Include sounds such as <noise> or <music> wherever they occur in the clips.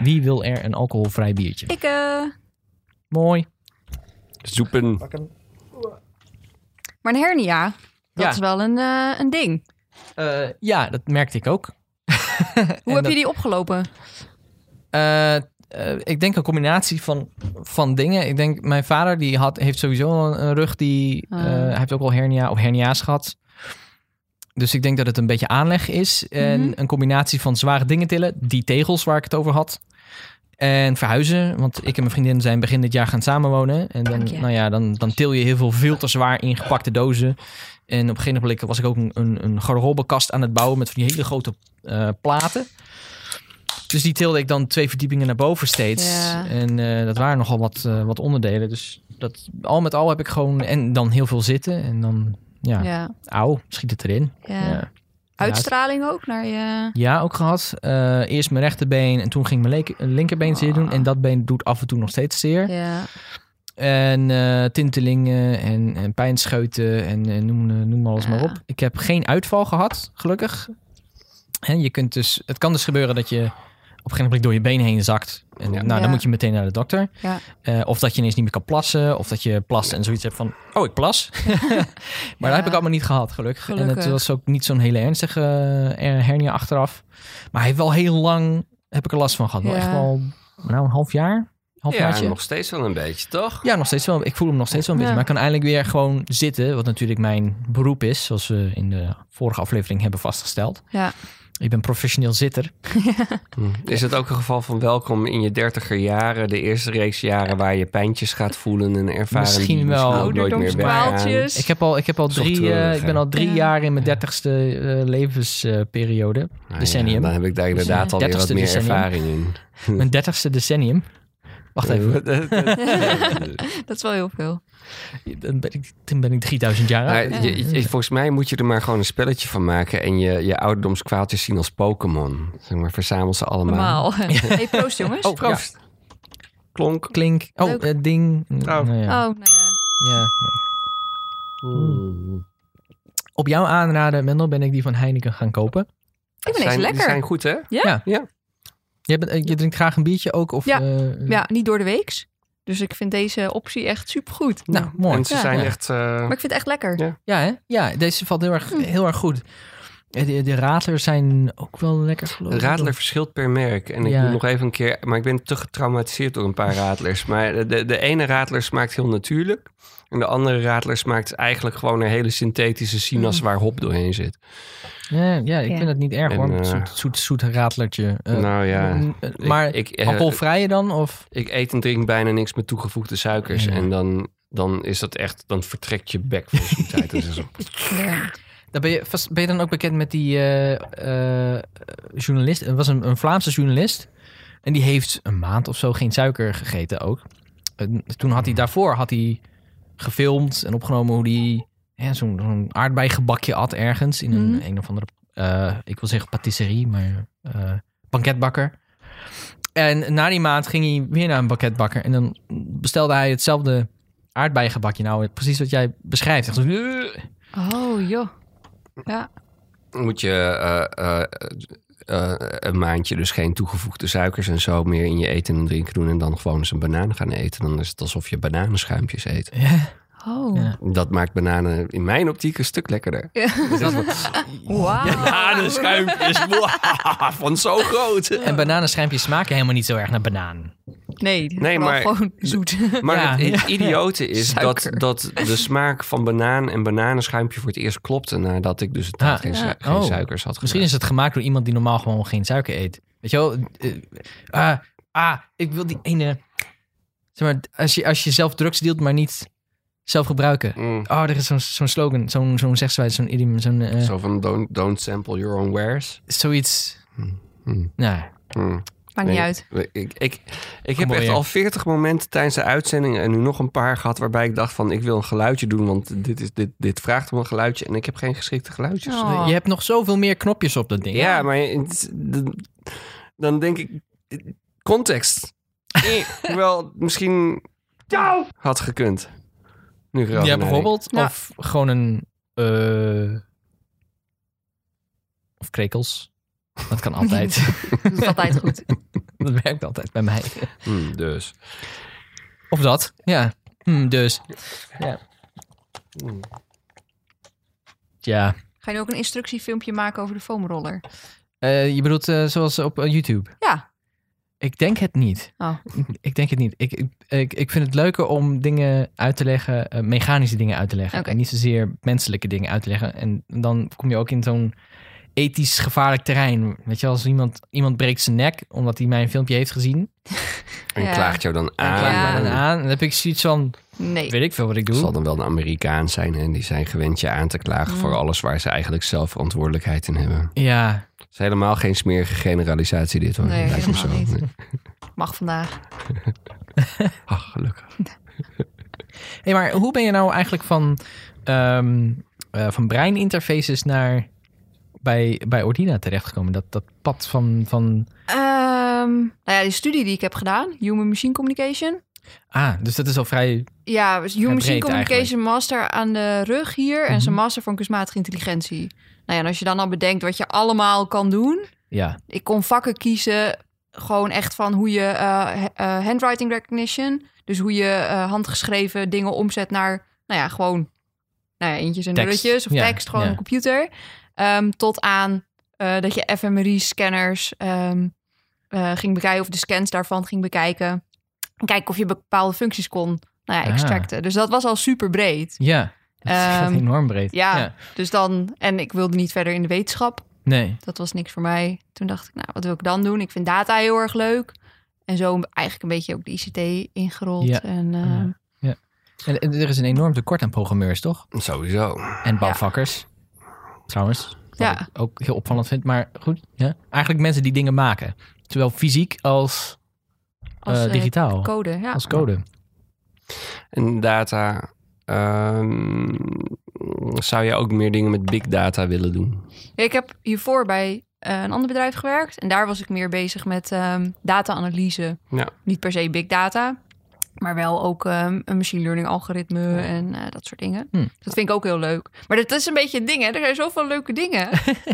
Wie wil er een alcoholvrij biertje? Ik, eh, Mooi. Zoepen. maar een hernia, dat Ja. is wel een, eh, een ding. Eh, ja, dat merkte ik ook. <laughs> Hoe heb je die opgelopen? Eh, eh, ik denk een combinatie van, van dingen. Ik denk, mijn vader die had, heeft sowieso een, een rug die... Ah. eh, hij heeft ook al hernia of hernia's gehad. Dus ik denk dat het een beetje aanleg is. En Mhm. een combinatie van zware dingen tillen. Die tegels waar ik het over had. En verhuizen. Want ik en mijn vriendin zijn begin dit jaar gaan samenwonen. En dan, nou ja, dan, dan til je heel veel veel te zwaar ingepakte dozen. En op een gegeven moment was ik ook een, een, een garderobekast aan het bouwen... met van die hele grote eh, platen. Dus die tilde ik dan twee verdiepingen naar boven steeds. Ja. En eh, dat waren nogal wat, eh, wat onderdelen. Dus dat, al met al heb ik gewoon... En dan heel veel zitten. En dan, ja, Ja. auw, schiet het erin. ja. Ja. Uitstraling ook naar je... Ja, ook gehad. Eh, eerst mijn rechterbeen en toen ging mijn linkerbeen zeer doen. En dat been doet af en toe nog steeds zeer. Ja. En eh, tintelingen en, en pijnscheuten en eh, noem, noem alles maar op. Ik heb geen uitval gehad, gelukkig. En je kunt dus, het kan dus gebeuren dat je op een gegeven moment door je been heen zakt. En Ja. nou, Ja. dan moet je meteen naar de dokter. Ja. Eh, of dat je ineens niet meer kan plassen. Of dat je plast en zoiets hebt van, oh, ik plas. <laughs> maar dat heb ik allemaal niet gehad, gelukkig. En het was ook niet zo'n hele ernstige eh, hernia achteraf. Maar hij heeft wel heel lang, heb ik er last van gehad. Wel echt wel, nou, een half jaar. Half Ja, nog steeds wel een beetje, toch? Ja, nog steeds wel. Ik voel hem nog steeds wel een beetje. Maar ik kan eindelijk weer gewoon zitten. Wat natuurlijk mijn beroep is. Zoals we in de vorige aflevering hebben vastgesteld. Ja. Ik ben professioneel zitter. <laughs> Hm. Is het ook een geval van welkom in je dertiger jaren, de eerste reeks jaren waar je pijntjes gaat voelen en ervaren Misschien die wel. misschien nooit meer? Ouderdomskwaaltjes. Ik heb al, ik heb al drie, wel eh, ik ben al drie Ja. jaar in mijn dertigste eh, levensperiode. Ja, decennium. dan heb ik daar inderdaad alweer wat 30ste meer decennium. ervaring in. mijn dertigste decennium. Wacht even. <laughs> <laughs> Dat is wel heel veel. Dan ben ik, dan ben ik 3000 jaar je- je- volgens mij moet je er maar gewoon een spelletje van maken en je, je ouderdomskwaaltjes zien als Pokémon. Zeg maar, verzamel ze allemaal. Normaal. <laughs> Hey, proost jongens. Oh, Proost. Klonk. Klink. Oh, eh, ding. Nou Oh, ja. nou ja. ja. Op jouw aanraden, Mendel, ben ik die van Heineken gaan kopen. Ik vind Zijn, deze die lekker. zijn goed, hè? Ja? Ja. Je, bent, eh, je drinkt graag een biertje ook? Of, Ja. eh, Ja, niet door de weeks. Dus ik vind deze optie echt supergoed. Nou, mooi. En ze Ja. zijn Ja. echt... eh, Maar ik vind het echt lekker. Ja. Ja, hè? ja, deze valt heel erg, Hm. heel erg goed. De, de zijn ook wel lekker geloof ik. radler verschilt per merk. En ik Ja. moet nog even een keer... Maar ik ben te getraumatiseerd door een paar radlers. Maar de, de, de ene radler smaakt heel natuurlijk. En de andere radler smaakt eigenlijk gewoon een hele synthetische sinaas Mm. waar hop doorheen zit. Ja, ja ik Ja. vind het niet erg En, hoor. eh, zoet, zoet, zoet radlertje. Eh, nou ja. mm, eh, maar ik, ik, alcoholvrije dan? Of? ik eet en drink bijna niks met toegevoegde suikers. Ja. En dan, dan is dat echt... Dan vertrekt je bek van zoetheid. Dat is zo- <laughs> Ja. Dan ben, je, vast, ben je dan ook bekend met die eh, eh, journalist? Het was een, een Vlaamse journalist. En die heeft een maand of zo geen suiker gegeten ook. En toen had hij daarvoor had hij gefilmd en opgenomen hoe hij ja, zo'n zo'n aardbeigebakje at ergens in een, Mhm. een of andere, eh, ik wil zeggen patisserie, maar eh banketbakker. En na die maand ging hij weer naar een banketbakker en dan bestelde hij hetzelfde aardbeigebakje. Nou, precies wat jij beschrijft. Echt zo, Oh, joh. Ja. moet je eh, een maandje dus geen toegevoegde suikers en zo meer in je eten en drinken doen. En dan gewoon eens een banaan gaan eten. Dan is het alsof je bananenschuimpjes eet. Ja. Oh. Ja. Dat maakt bananen in mijn optiek een stuk lekkerder. Wauw. Bananenschuimpjes, van zo groot. En bananenschuimpjes smaken helemaal niet zo erg naar banaan. Nee, Nee, maar- gewoon zoet. Maar Ja. het, het idiote is dat, dat de smaak van banaan en bananenschuimpje voor het eerst klopte nadat ik dus Ah, geen, su- ja. geen Oh. suikers had Misschien is het gemaakt door iemand die normaal gewoon geen suiker eet. Weet je wel? eh, ah, ah, ik wil die ene... Zeg maar, als je, als je zelf drugs deelt, maar niet zelf gebruiken. Mm, Oh, er is zo'n zo'n slogan, zo'n zo'n zegswijze, zo'n idiom, zo'n... eh, zo van don't, don't sample your own wares. zoiets. Mm, Nou, mm. Maakt niet uit. Ik, ik, ik heb echt al 40 momenten tijdens de uitzending en nu nog een paar gehad waarbij ik dacht van ik wil een geluidje doen, want dit, is, dit, dit vraagt om een geluidje en ik heb geen geschikte geluidjes. Oh. je hebt nog zoveel meer knopjes op dat ding. Ja, maar het- dan- dan denk ik context. <laughs> Eh, Wel, misschien had gekund. Nu Ja, bijvoorbeeld. Ja. Of gewoon een... eh, of krekels. Dat kan altijd. <laughs> Dat is altijd goed. <laughs> dat werkt altijd bij mij. Hmm, dus. Of dat, ja. Hm, dus. Ja. Hmm. Ja. Ga je ook een instructiefilmpje maken over de foamroller? Eh, je bedoelt eh, zoals op YouTube? Ja. Ik denk het niet. Oh. Ik denk het niet. Ik, ik, ik, ik vind het leuker om dingen uit te leggen, eh, mechanische dingen uit te leggen. En niet zozeer menselijke dingen uit te leggen. En dan kom je ook in zo'n ethisch gevaarlijk terrein. Weet je, als iemand, iemand breekt zijn nek omdat hij mijn filmpje heeft gezien. En Ja. klaagt jou dan aan. Ja. dan aan. Dan heb ik zoiets van, Nee. weet ik veel wat ik Het doe. zal dan wel een Amerikaan zijn en die zijn gewend je aan te klagen voor alles waar ze eigenlijk zelf verantwoordelijkheid in hebben. Ja, Het is helemaal geen smerige generalisatie dit hoor. Nee, Lijkt me zo. niet. Nee. Mag vandaag. <laughs> <laughs> Ach, gelukkig. Hey, maar hoe ben je nou eigenlijk van, ehm, eh, van breininterfaces naar bij, bij Ordina terechtgekomen? Dat, dat pad van, van... Ehm, nou ja, die studie die ik heb gedaan, Human Machine Communication. Ah, dus dat is al vrij... Ja, dus Human Machine Communication Master aan de rug hier. En Mhm. zijn Master van Kunstmatige Intelligentie. Nou ja, en als je dan al bedenkt wat je allemaal kan doen. Ja, Ik kon vakken kiezen, gewoon echt van hoe je eh, eh, handwriting recognition. Dus hoe je eh, handgeschreven dingen omzet naar, nou ja, gewoon nou ja, eentjes en nulletjes of Ja, tekst, gewoon ja. een computer. Ehm, tot aan dat je fMRI-scanners ehm, eh, ging bekijken of de scans daarvan ging bekijken. En kijken of je bepaalde functies kon nou ja, Ah. extracten. Dus dat was al super breed. ja. Dat Ehm, enorm breed. ja. Dus dan, en ik wilde niet verder in de wetenschap. Nee. Dat was niks voor mij. Toen dacht ik, nou, wat wil ik dan doen? Ik vind data heel erg leuk. En zo eigenlijk een beetje ook de ICT ingerold. Ja. En, eh, Ja. En, en er is een enorm tekort aan programmeurs, toch? Sowieso. En bouwvakkers. Trouwens. Wat Ja. ik ook heel opvallend vind. Maar goed, ja. Eigenlijk mensen die dingen maken. Zowel fysiek als, als eh, eh, digitaal. code. Ja. als code. En data. ehm, zou je ook meer dingen met big data willen doen? Ja, ik heb hiervoor bij eh, een ander bedrijf gewerkt. En daar was ik meer bezig met ehm, data-analyse. Ja. Niet per se big data. Maar wel ook ehm, een machine learning algoritme en eh, dat soort dingen. Hm. Dat vind ik ook heel leuk. Maar dat is een beetje het ding, hè. Er zijn zoveel leuke dingen.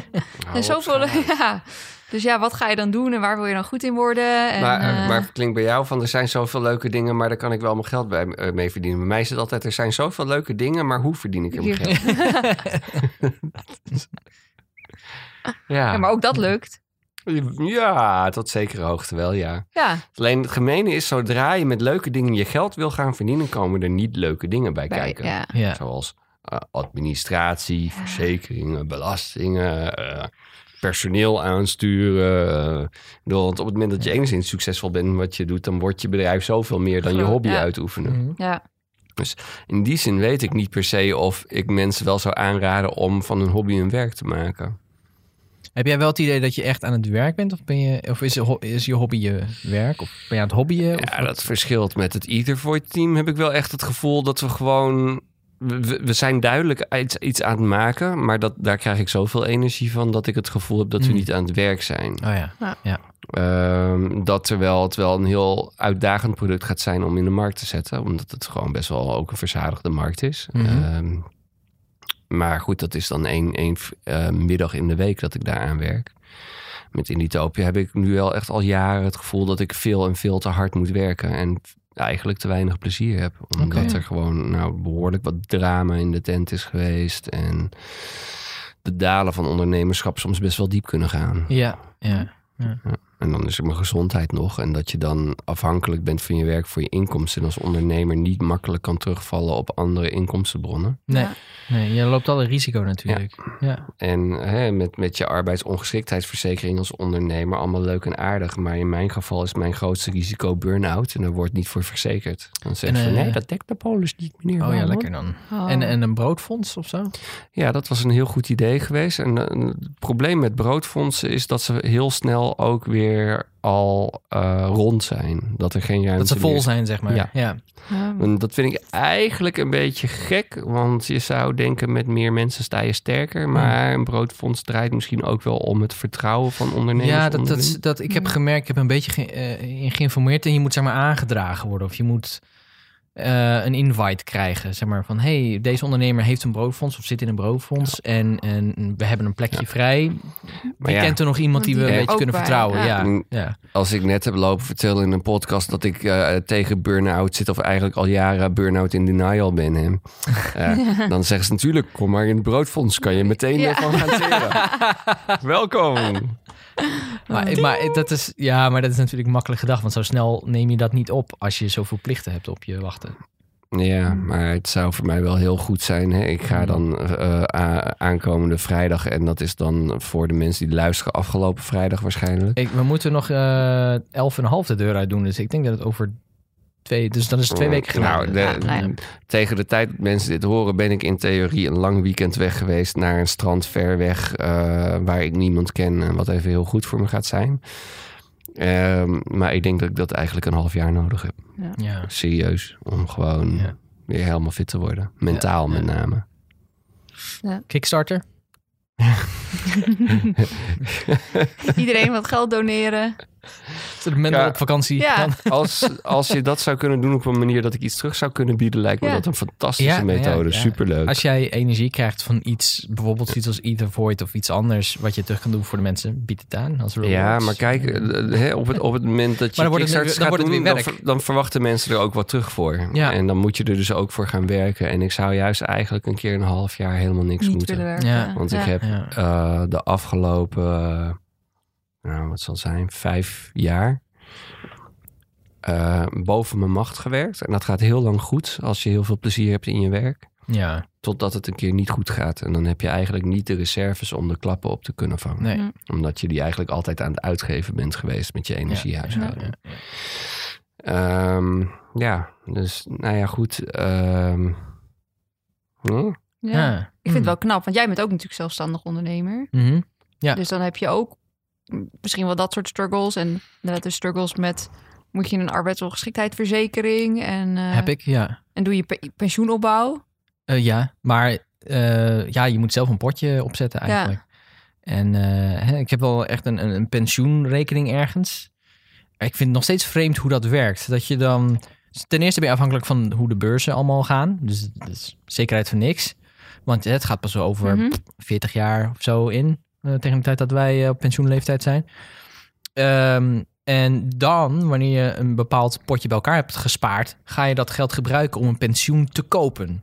<laughs> en zoveel... <laughs> Ja. Dus ja, wat ga je dan doen en waar wil je dan goed in worden? En, maar, eh, maar het klinkt bij jou van er zijn zoveel leuke dingen, maar daar kan ik wel mijn geld bij, eh, mee verdienen. Bij mij is het altijd er zijn zoveel leuke dingen, maar hoe verdien ik er mijn geld? <laughs> ja. Ja, maar ook dat lukt. Ja, tot zekere hoogte wel, ja. Ja, Alleen het gemene is, zodra je met leuke dingen je geld wil gaan verdienen, komen er niet leuke dingen bij, bij, kijken. ja. Ja. Zoals eh, administratie, verzekeringen, belastingen, eh, personeel aansturen. eh. Bedoel, want op het moment dat je enigszins succesvol bent in wat je doet, dan wordt je bedrijf zoveel meer dan je hobby ja. uitoefenen. Mhm. ja. In die zin weet ik niet per se of ik mensen wel zou aanraden om van hun hobby een werk te maken. Heb jij wel het idee dat je echt aan het werk bent? Of, ben je, of is, is je hobby je werk? Of ben je aan het hobbyen? Of Ja, wat? dat verschilt met het Ethervoid-team. Heb ik wel echt het gevoel dat we gewoon... We, we zijn duidelijk iets, iets aan het maken, maar dat, daar krijg ik zoveel energie van dat ik het gevoel heb dat we Mm. niet aan het werk zijn. Oh ja. Ehm, dat terwijl het wel een heel uitdagend product gaat zijn om in de markt te zetten, omdat het gewoon best wel ook een verzadigde markt is. Mhm. Ehm, maar goed, dat is dan één, één eh, middag in de week dat ik daaraan werk. Met Inditopia heb ik nu wel echt al jaren het gevoel dat ik veel en veel te hard moet werken. En eigenlijk te weinig plezier heb. Omdat er gewoon nou, behoorlijk wat drama in de tent is geweest. En de dalen van ondernemerschap soms best wel diep kunnen gaan. Ja, ja. En dan is er mijn gezondheid nog. En dat je dan afhankelijk bent van je werk voor je inkomsten. En als ondernemer niet makkelijk kan terugvallen op andere inkomstenbronnen. Nee, nee, je loopt al een risico natuurlijk. Ja. En hè, met, met je arbeidsongeschiktheidsverzekering als ondernemer allemaal leuk en aardig. Maar in mijn geval is mijn grootste risico burn-out. En daar wordt niet voor verzekerd. Dan zeggen En, ze, eh, nee, dat dekt de polis niet, meneer. Oh ja, lekker dan. Oh. En, en een broodfonds of zo? Ja, dat was een heel goed idee geweest. En eh, het probleem met broodfondsen is dat ze heel snel ook weer al eh, rond zijn. Dat er geen ruimte Dat ze vol meer zijn, zeg maar. Ja. ja. Ja. En dat vind ik eigenlijk een beetje gek. Want je zou denken, met meer mensen sta je sterker. Maar een broodfonds draait misschien ook wel om het vertrouwen van ondernemers. Ja, dat, dat, dat, ik heb gemerkt, ik heb een beetje ge- eh, in geïnformeerd en je moet zeg maar aangedragen worden. Of je moet, eh, een invite krijgen. Zeg maar van, hey, deze ondernemer heeft een broodfonds of zit in een broodfonds. En, en we hebben een plekje vrij. Maar Je ja, kent er nog iemand die we een beetje kunnen bij, vertrouwen. Ja. Mm. Ja. als ik net heb lopen vertellen in een podcast dat ik eh, tegen burn-out zit, of eigenlijk al jaren burn-out in denial ben, hè, <laughs> Eh, dan zeggen ze natuurlijk: kom maar in het broodfonds, kan je meteen Ja. ervan gaan teren. <laughs> Welkom. Maar, maar dat is, ja, maar dat is natuurlijk makkelijk gedacht. Want zo snel neem je dat niet op als je zoveel plichten hebt op je wachten. Ja, maar het zou voor mij wel heel goed zijn. Hè? Ik ga dan eh, aankomende vrijdag, en dat is dan voor de mensen die luisteren afgelopen vrijdag waarschijnlijk. Ik, we moeten nog eh elf en een half de deur uit doen. Dus ik denk dat het over twee... Dus dan is het twee weken. Nou, de- Ja, nou ja. Tegen de tijd dat mensen dit horen, ben ik in theorie een lang weekend weg geweest naar een strand ver weg, eh, waar ik niemand ken en wat even heel goed voor me gaat zijn. Ehm, maar ik denk dat ik dat eigenlijk een half jaar nodig heb. Ja. Serieus. Om gewoon Ja. weer helemaal fit te worden. Mentaal Ja, met ja. name. Kickstarter? <laughs> Iedereen wat geld doneren. Zodat Ja. op vakantie Ja. <laughs> Als, als je dat zou kunnen doen op een manier dat ik iets terug zou kunnen bieden, lijkt me Ja. dat een fantastische methode. ja. Superleuk. Als jij energie krijgt van iets, bijvoorbeeld iets als Ether Void of iets anders, wat je terug kan doen voor de mensen, bied het aan als rewards. Ja, maar kijk, eh, hè, op, het, op het moment dat <laughs> je dan wordt het dan gaat wordt het doen, weer dan, dan verwachten mensen er ook wat terug voor. Ja. En dan moet je er dus ook voor gaan werken. En ik zou juist eigenlijk een keer een half jaar helemaal niks Niet moeten. Want Ja. ik heb Ja. eh, de afgelopen, nou wat zal het zijn, vijf jaar eh, boven mijn macht gewerkt. En dat gaat heel lang goed als je heel veel plezier hebt in je werk. Ja, Totdat het een keer niet goed gaat. En dan heb je eigenlijk niet de reserves om de klappen op te kunnen vangen. nee. Hm. Omdat je die eigenlijk altijd aan het uitgeven bent geweest met je energiehuishouden. Ja, ja. Ehm, ja, dus nou ja, goed. ehm, hm? Ja. Ja. Ik vind het wel knap, want jij bent ook natuurlijk zelfstandig ondernemer. Mhm. Ja. Dus dan heb je ook mm, misschien wel dat soort struggles. En inderdaad de struggles met... Moet je een arbeidsongeschiktheidsverzekering en, eh, Heb ik, ja. en doe je pe- pensioenopbouw? Eh, ja, maar eh, ja, je moet zelf een potje opzetten eigenlijk. En ik heb wel echt een, een, een pensioenrekening ergens. Ik vind het nog steeds vreemd hoe dat werkt. Dat je dan... Ten eerste ben je afhankelijk van hoe de beurzen allemaal gaan. Dus zekerheid van niks. Want het gaat pas over Mhm. 40 jaar of zo in. Eh, tegen de tijd dat wij eh, op pensioenleeftijd zijn. Ehm, en dan, wanneer je een bepaald potje bij elkaar hebt gespaard, ga je dat geld gebruiken om een pensioen te kopen.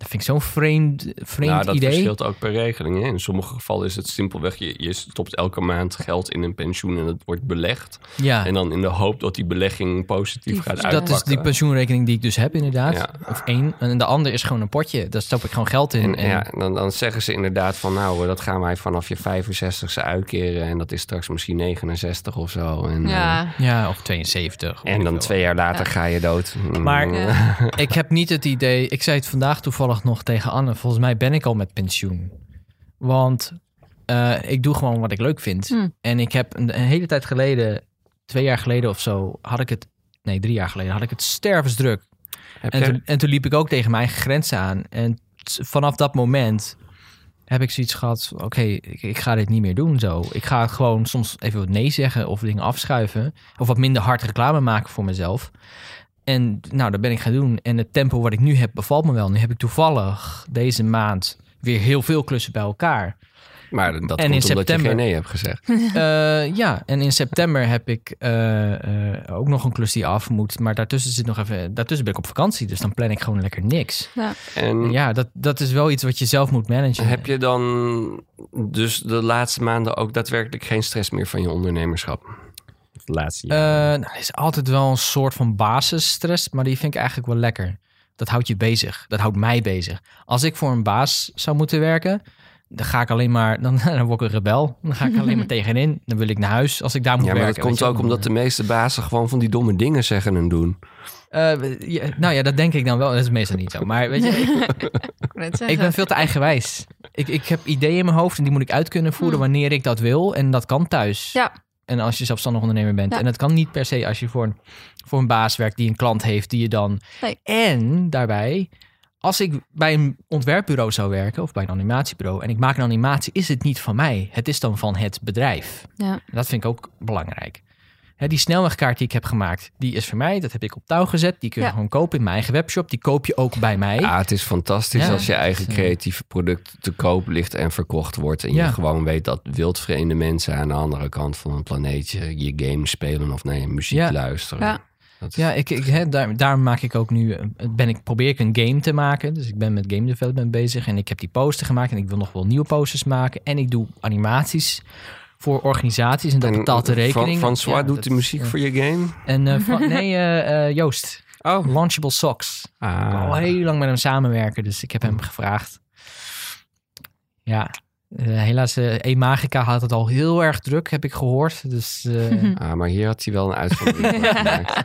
Dat vind ik zo'n vreemd, vreemd nou, dat idee. verschilt ook per regeling. Hè? In sommige gevallen is het simpelweg, je, je stopt elke maand geld in een pensioen en het wordt belegd. Ja, En dan in de hoop dat die belegging positief Die- gaat dat uitpakken. dat is die pensioenrekening die ik dus heb inderdaad. Ja. Of één. En de ander is gewoon een potje. Daar stop ik gewoon geld in. En, En, ja, dan, dan zeggen ze inderdaad van nou, dat gaan wij vanaf je 65ste uitkeren. En dat is straks misschien 69 of zo. En, eh, Ja, ja, of 72. of weet en dan twee jaar later Ja. ga je dood. Maar- Mm. Ja. <laughs> Ik heb niet het idee... Ik zei het vandaag toevallig nog tegen Anne. Volgens mij ben ik al met pensioen. Want eh, ik doe gewoon wat ik leuk vind. Hm. En ik heb een, een hele tijd geleden... Twee jaar geleden of zo... Had ik het... Nee, drie jaar geleden had ik het stervensdruk. Heb En jij- toen, en toen liep ik ook tegen mijn eigen grenzen aan. En t- vanaf dat moment heb ik zoiets gehad... Oké, ik, ik ga dit niet meer doen zo. Ik ga gewoon soms even wat nee zeggen of dingen afschuiven. Of wat minder hard reclame maken voor mezelf. En nou, dat ben ik gaan doen. En het tempo wat ik nu heb bevalt me wel. Nu heb ik toevallig deze maand weer heel veel klussen bij elkaar. Maar dat En komt in omdat september- je geen nee hebt gezegd. <laughs> Eh, ja, en in september heb ik eh, eh, ook nog een klus die af moet. Maar daartussen zit nog even. Daartussen ben ik op vakantie. Dus dan plan ik gewoon lekker niks. En Ja, dat, dat is wel iets wat je zelf moet managen. heb je dan dus de laatste maanden ook daadwerkelijk geen stress meer van je ondernemerschap? De laatste Eh, nou, er is altijd wel een soort van basisstress, maar die vind ik eigenlijk wel lekker. Dat houdt je bezig. Dat houdt mij bezig. Als ik voor een baas zou moeten werken, dan ga ik alleen maar, dan, <laughs> dan word ik een rebel. Dan ga ik alleen maar <laughs> tegenin. Dan wil ik naar huis als ik daar moet ja, maar werken. dat komt ook omdat de meeste bazen gewoon van die domme dingen zeggen en doen. Eh, ja, nou ja, dat denk ik dan wel. Dat is meestal niet zo. Maar weet je, <laughs> ik, ben veel te eigenwijs. Ik, ik heb ideeën in mijn hoofd en die moet ik uit kunnen voeren Hmm. wanneer ik dat wil. En dat kan thuis. Ja. En als je zelfstandig ondernemer bent. Ja. En dat kan niet per se als je voor een, voor een baas werkt die een klant heeft die je dan. Nee. En daarbij, als ik bij een ontwerpbureau zou werken of bij een animatiebureau en ik maak een animatie, is het niet van mij. Het is dan van het bedrijf. Ja. Dat vind ik ook belangrijk. Hè, die snelwegkaart die ik heb gemaakt, die is voor mij. Dat heb ik op touw gezet. Die kun je Ja. gewoon kopen in mijn eigen webshop. Die koop je ook bij mij. Ja, het is fantastisch Ja. als je eigen eh, creatieve product te koop ligt en verkocht wordt. En Ja. je gewoon weet dat wildvreemde mensen aan de andere kant van een planeetje je game spelen of nee, muziek Ja. luisteren. Ja. Dat is- Ja, ik, ik, hè, daar, daar maak ik ook nu. eh, Ben ik, probeer ik een game te maken. Dus ik ben met game development bezig. En ik heb die poster gemaakt. En ik wil nog wel nieuwe posters maken. En ik doe animaties voor organisaties. En dat En betaalt de rekening. Fran- François Ja, doet dat de muziek voor je game? En eh, <laughs> nee, eh, eh, Joost. Oh. Launchable Socks. Ik wil al Ah. heel lang met hem samenwerken. Dus ik heb hem gevraagd. Ja, helaas, eh E-Magica had het al heel erg druk, heb ik gehoord. Dus, eh, <laughs> Ah, maar hier had hij wel een uitzondering <laughs> voor gemaakt.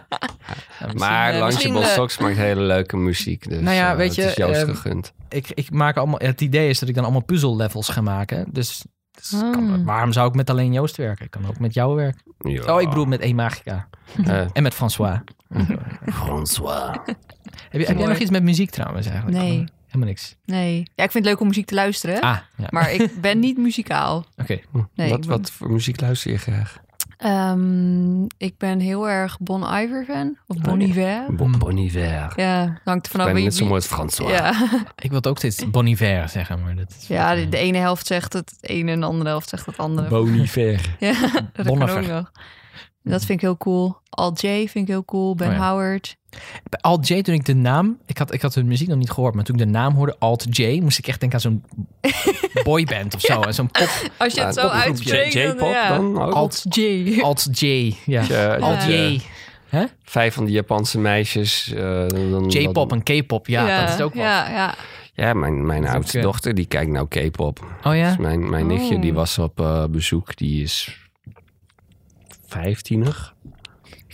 ja, misschien, Maar eh, Socks maakt hele leuke muziek. Dus, Nou ja, weet het je, is Joost ehm, gegund. ik, ik maak allemaal, het idee is dat ik dan allemaal puzzellevels ga maken. Dus, dus kan- waarom zou ik met alleen Joost werken? Ik kan ook met jou werken. Ja. Oh, ik bedoel met E-Magica. Eh, En met François. François. Heb, je, heb jij nog iets met muziek trouwens eigenlijk? Nee. Oh, Helemaal niks. Nee. Ja, ik vind het leuk om muziek te luisteren. Ah, ja. Maar ik ben niet muzikaal. Oké. Nee, wat, ben- wat voor muziek luister je graag? Ehm, ik ben heel erg Bon Iver fan. Of Bon ja. Iver. Bon, bon Iver. Ja, hangt er vanaf Ik ben wie- net zo mooi als François. Ja, <laughs> Ik wil het ook steeds Bon Iver zeggen, maar dat is... ja de, de ene helft zegt het ene en de andere helft zegt het andere. Bon <laughs> Iver. Ja, dat Bon kan ook Iver. nog. Dat vind ik heel cool. Al J vind ik heel cool. Ben Oh ja. Howard. Bij Alt J, toen ik de naam... Ik had, ik had hun muziek nog niet gehoord, maar toen ik de naam hoorde, Alt J, moest ik echt denken aan zo'n <laughs> boyband of zo. En Zo'n pop... Als je Ja, het zo uitspreekt, J- dan, J-pop ja. dan ook? Alt, J. Alt J, ja. Ja, Alt dat, J. eh, Hè? Vijf van die Japanse meisjes. eh, dan- J-pop en K-pop, ja, dat is ook wel. Ja, ja. Ja, mijn, mijn oudste dochter die kijkt nou K-pop. Oh ja? Dus mijn mijn nichtje Oh. die was op eh, bezoek. Die is vijftienig.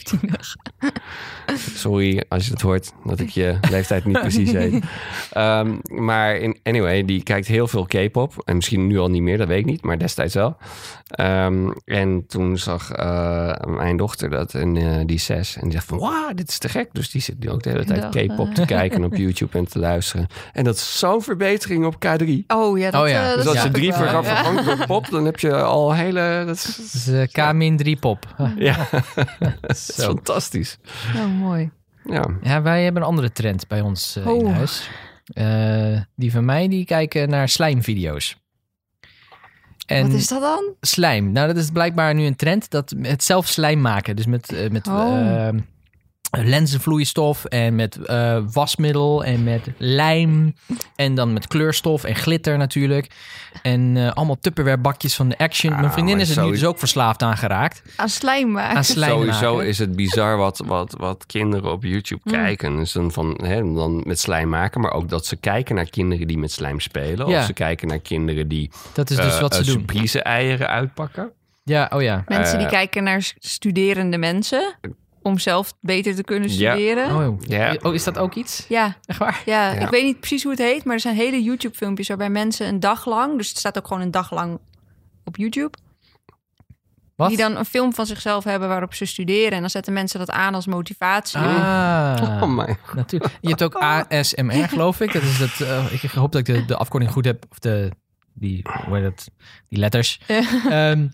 <laughs> Sorry als je het hoort dat ik je leeftijd niet precies weet. <laughs> Ehm, maar in, anyway, die kijkt heel veel K-pop. En misschien nu al niet meer, dat weet ik niet. Maar destijds wel. Ehm, en toen zag eh, mijn dochter dat en eh, die zes. En die zegt van, wauw, dit is te gek. Dus die zit nu ook de hele tijd K-pop eh. te kijken op YouTube en te luisteren. En dat is zo'n verbetering op K3. Oh ja, dat, Oh ja. eh, dat Dus als je drie vergaf Ja. vervangt door pop, dan heb je al hele... Dat is, Dat is eh, K-3 pop. ja, <laughs> dat is Zo. fantastisch. Oh, mooi. Ja. Ja, wij hebben een andere trend bij ons eh, in Oh. huis. Eh, die van mij, die kijken naar slijmvideo's. En Wat is dat dan? slijm. Nou, dat is blijkbaar nu een trend. Dat het zelf slijm maken. Dus met, eh, met Oh. Lenzenvloeistof en met eh, wasmiddel en met lijm. En dan met kleurstof en glitter natuurlijk. En eh, allemaal Tupperware bakjes van de Action. Mijn Ah, vriendin is er nu dus ook verslaafd aan geraakt. Aan slijm maken. Aan slijm Sowieso maken. is het bizar wat, wat, wat kinderen op YouTube Mm. kijken. Dus dan, van, hè, dan met slijm maken, maar ook dat ze kijken naar kinderen die met slijm spelen. Ja. Of ze kijken naar kinderen die Dat is dus eh, wat ze doen. surprise eieren uitpakken. Ja, oh ja. Mensen die kijken naar studerende mensen. Om zelf beter te kunnen studeren. Ja. Oh, Ja. oh, is dat ook iets? Ja, Echt waar? ja, Ja. ik weet niet precies hoe het heet. Maar er zijn hele YouTube-filmpjes waarbij mensen een dag lang... Dus het staat ook gewoon een dag lang op YouTube. Wat? Die dan een film van zichzelf hebben waarop ze studeren. En dan zetten mensen dat aan als motivatie. Ah, Oh my <laughs> natuurlijk. Je hebt ook ASMR, geloof ik. Dat is dat, eh, ik hoop dat ik de, de afkorting goed heb. Of de, die, hoe heet dat? Die letters. <laughs> Ehm,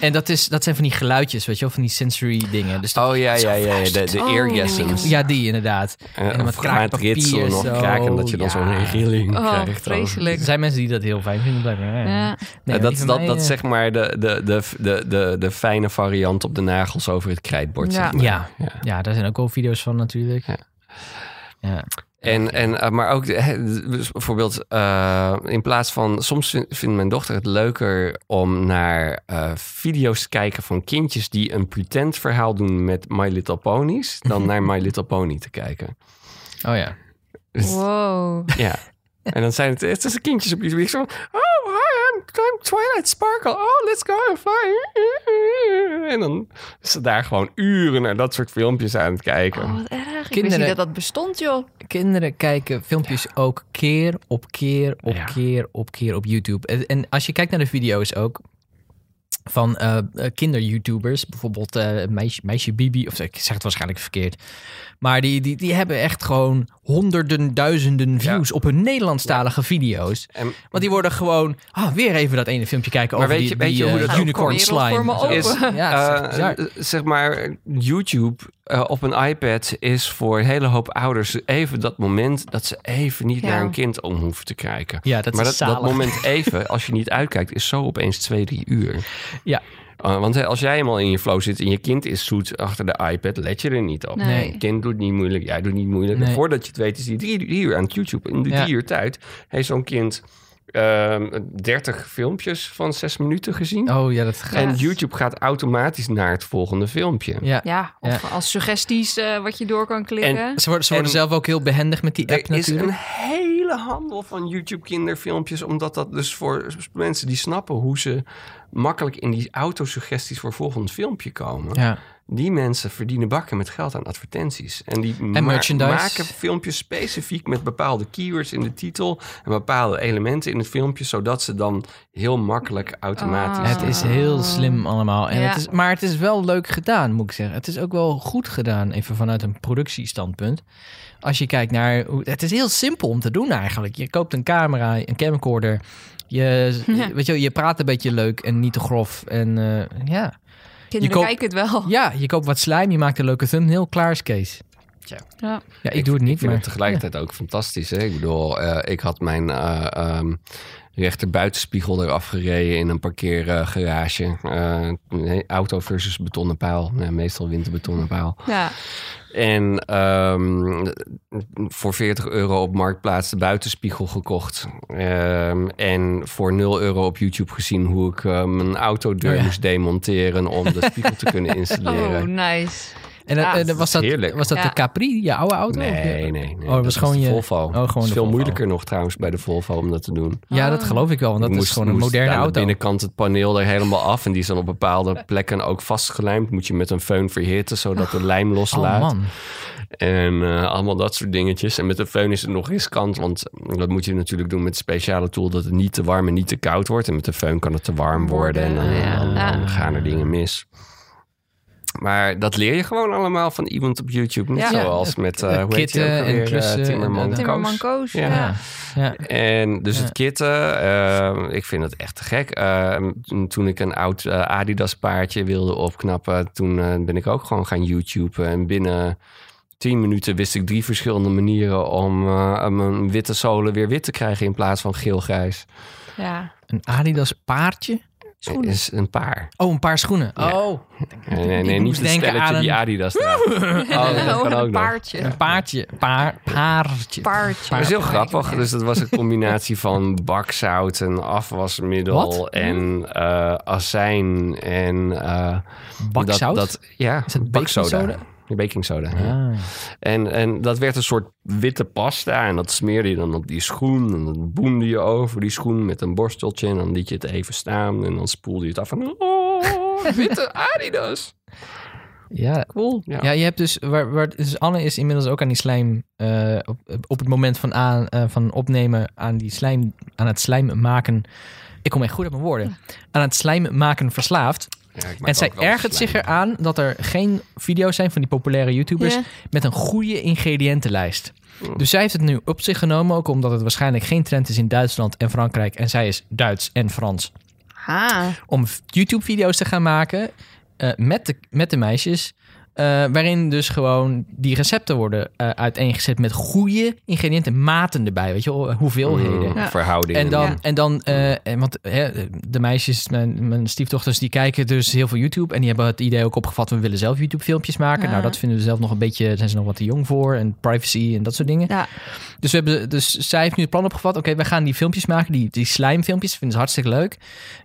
en dat, is, dat zijn van die geluidjes, weet je wel, van die sensory dingen. Dus dat- Oh ja, ja, ja, ja, de, de Oh. eargasms. ja, die inderdaad. Eh, en dan met kraakpapier ritselen of kraken, dat je dan zo'n Ja. rilling Oh, krijgt. vreselijk. Er zijn mensen die dat heel fijn vinden, blijkbaar. Ja. Ja. Nee, dat, dat, mij, dat eh, zeg maar de, de, de, de, de, de fijne variant op de nagels over het krijtbord. Ja. zeg maar. Ja. ja. Ja, daar zijn ook wel video's van natuurlijk. Ja. Ja. En, en, eh, maar ook, hè, dus bijvoorbeeld, eh, in plaats van, soms vind- vindt mijn dochter het leuker om naar eh, video's te kijken van kindjes die een pretend verhaal doen met My Little Ponies, dan <laughs> naar My Little Pony te kijken. Oh ja. Dus, Wow. Ja. En dan zijn het, het is een kindjes op YouTube. Ik zo, oh, hi, I'm, Twilight Sparkle. Oh, let's go and fly. En dan is ze daar gewoon uren naar dat soort filmpjes aan het kijken. Oh, wat erg. Ik wist Kinderen- niet dat dat bestond, joh. Kinderen kijken filmpjes ook keer op keer op Ja. keer op keer op YouTube. En, en als je kijkt naar de video's ook, van eh, eh, kinder-YouTubers. Bijvoorbeeld eh, meisje, meisje Bibi, of ik zeg het waarschijnlijk verkeerd. Maar die, die, die hebben echt gewoon honderden, duizenden views op hun Nederlandstalige video's. En Want die worden gewoon, ah, weer even dat ene filmpje kijken Maar over weet die, je- weet je die, hoe dat unicorn slime. is, Ja, is zeg maar, YouTube eh, op een iPad is voor een hele hoop ouders even dat moment dat ze even niet Ja. naar een kind om hoeven te kijken. Ja, dat maar is dat, dat moment even, als je niet uitkijkt, is zo opeens twee, drie uur. Ja. Uh, want hè, als jij helemaal in je flow zit en je kind is zoet achter de iPad, let je er niet op. Nee. Je kind doet niet moeilijk, jij doet niet moeilijk. Nee. Voordat je het weet is die drie, drie uur aan het YouTube. In die Ja. drie uur tijd heeft zo'n kind 30 filmpjes van zes minuten gezien. Oh ja, dat gaat. En YouTube gaat automatisch naar het volgende filmpje. Ja. Ja, of als suggesties eh, wat je door kan klikken. Ze worden, ze worden En- zelf ook heel behendig met die app Er is natuurlijk. een hele handel van YouTube kinderfilmpjes, omdat dat dus voor mensen die snappen hoe ze makkelijk in die autosuggesties voor volgend filmpje komen. Ja. Die mensen verdienen bakken met geld aan advertenties. En die En ma- maken filmpjes specifiek met bepaalde keywords in de titel en bepaalde elementen in het filmpje, zodat ze dan heel makkelijk automatisch. Ah. Het is heel slim allemaal. En Ja. het is, maar het is wel leuk gedaan, moet ik zeggen. Het is ook wel goed gedaan, even vanuit een productiestandpunt. Als je kijkt naar... Hoe, het is heel simpel om te doen eigenlijk. Je koopt een camera, een camcorder. Je, Ja. <laughs> weet je, wel, je praat een beetje leuk en niet te grof. En eh, ja. Kinderen koopt- kijken het wel. ja, je koopt wat slijm, je maakt een leuke thumbnail, klaar is Kees. Ja. Ja, ik, doe het niet, Ik vind maar... het tegelijkertijd ook fantastisch. Hè? Ik bedoel, eh, ik had mijn eh ehm, rechter buitenspiegel eraf gereden in een parkeergarage. Eh, nee, auto versus betonnen paal. Meestal wint de betonnen paal. Ja. En ehm, voor 40 euro op Marktplaats de buitenspiegel gekocht. Ehm, en voor 0 euro op YouTube gezien hoe ik eh, mijn autodeur Oh ja. moest demonteren om de spiegel te kunnen <laughs> installeren. Oh, nice. En Ja, eh, was, dat, heerlijk. was dat Ja. de Capri, je oude auto? Nee, nee, nee. Oh, dat was gewoon je- Volvo. oh, gewoon het is de veel Volvo. moeilijker nog trouwens bij de Volvo om dat te doen. Ja, dat geloof ik wel, want dat is gewoon een moderne aan de auto. binnenkant het paneel er helemaal af. En die is dan op bepaalde <laughs> plekken ook vastgelijmd. Moet je met een föhn verhitten, zodat de lijm Oh loslaat. man. En eh, allemaal dat soort dingetjes. En met de föhn is het nog riskant. Want dat moet je natuurlijk doen met een speciale tool... dat het niet te warm en niet te koud wordt. En met de föhn kan het te warm worden. En dan, Ja. dan- gaan er dingen mis. Maar dat leer je gewoon allemaal van iemand op YouTube. Niet Ja. zoals met, uh, hoe heet Kitten die ook en alweer? Eh, klussen en- Timmerman en- Timmerman Koos. Ja. Ja. Ja. En dus Ja. het kitten, eh, ik vind het echt te gek. Toen- ik een oud Adidas paardje wilde opknappen, toen ben ik ook gewoon gaan YouTube. En binnen tien minuten wist ik drie verschillende manieren om eh, mijn witte zolen weer wit te krijgen in plaats van geel-grijs. Ja. Een Adidas paardje? Schoenen. is een paar. Oh, een paar schoenen. Ja. Oh, Nee, nee, nee, niet denken stelletje aan die een- Adidas draagt. <laughs> Oh, dat kan ook een nog. paardje. een paardje. Paar, paardje. Paardje. Dat is heel grappig. Dus dat was een combinatie van bakzout en afwasmiddel Wat? en eh azijn en eh, Bakzout? Dat, dat, ja, Is het? Baking soda. ja. Ah. En, en dat werd een soort witte pasta. En dat smeerde je dan op die schoen. En dan boende je over die schoen met een borsteltje. En dan liet je het even staan. En dan spoelde je het af. En oh, witte <laughs> Adidas. Ja. Cool. Ja. Ja, je hebt dus, waar, waar, dus Anne is inmiddels ook aan die slijm, eh, op, op het moment van, aan, eh, van opnemen aan die slijm, aan het slijm maken, ik kom echt goed op mijn woorden, aan het slijm maken verslaafd. Ja, En zij ergert zich eraan dat er geen video's zijn van die populaire YouTubers Ja. met een goede ingrediëntenlijst. Dus zij heeft het nu op zich genomen, ook omdat het waarschijnlijk geen trend is in Duitsland en Frankrijk. En zij is Duits en Frans. Ah. Om YouTube-video's te gaan maken eh, met, de, met de meisjes. Eh, waarin dus gewoon die recepten worden eh, uiteengezet met goede ingrediënten, maten erbij, weet je wel, hoeveelheden. Mm, Ja. Verhoudingen. En dan, Ja. en dan eh, en want hè, de meisjes, mijn, mijn stiefdochters, die kijken dus heel veel YouTube. En die hebben het idee ook opgevat, we willen zelf YouTube-filmpjes maken. Ja. Nou, dat vinden we zelf nog een beetje, daar zijn ze nog wat te jong voor. En privacy en dat soort dingen. Ja. Dus, we hebben, dus zij heeft nu het plan opgevat. Oké, we gaan die filmpjes maken, die, die slijmfilmpjes. Vinden ze hartstikke leuk.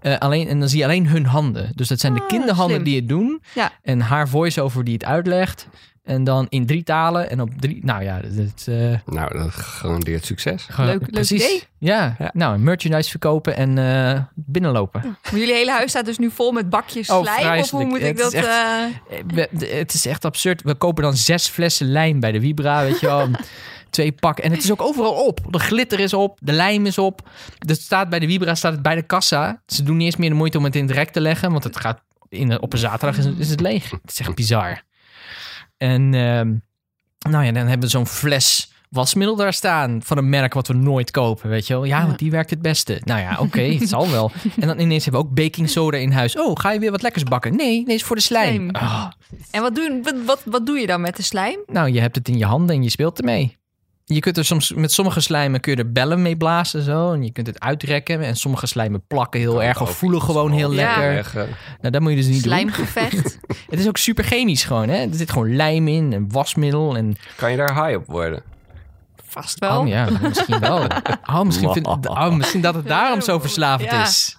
Eh, alleen, en dan zie je alleen hun handen. Dus dat zijn de Ah, kinderhanden slim. die het doen. Ja. En haar voice-over die het uitlegt. En dan in drie talen. En op drie... Nou ja, dat... eh, Nou, dat garandeert succes. gewoon- Leuk- leuk precies. idee. Ja, Ja. nou, merchandise verkopen en eh, binnenlopen. Maar jullie hele huis staat dus nu vol met bakjes Oh, slijm? Of hoe moet ik Het dat... is echt- eh, we- het is echt absurd. We kopen dan zes flessen lijm bij de Vibra, weet je wel. <laughs> twee pakken. En het is ook overal op. De glitter is op, de lijm is op. Er staat bij de Vibra staat het bij de kassa. Ze doen niet eens meer de moeite om het in het rek te leggen, want het gaat in de, op een zaterdag is, het- is het leeg. Het is echt bizar. En ehm, nou ja, dan hebben we zo'n fles wasmiddel daar staan van een merk wat we nooit kopen, weet je wel? Ja, Ja. want die werkt het beste. Nou ja, oké, het zal wel. En dan ineens hebben we ook baking soda in huis. Oh, ga je weer wat lekkers bakken? Nee, nee, is voor de slijm. Slijm. Ah, En wat doe, wat, wat, wat doe je dan met de slijm? nou, je hebt het in je handen en je speelt ermee. Je kunt er soms met sommige slijmen kun je er bellen mee blazen zo en je kunt het uitrekken en sommige slijmen plakken heel Kan erg of voelen gewoon heel Ja. lekker. Nou, dat moet je dus niet doen. Slijmgevecht. <laughs> Het is ook super chemisch gewoon, hè? Er zit gewoon lijm in en wasmiddel en Kan je daar high op worden? Vast wel. Oh ja, misschien wel. <laughs> Oh, misschien, vind, oh, misschien dat het daarom zo verslavend Ja. is.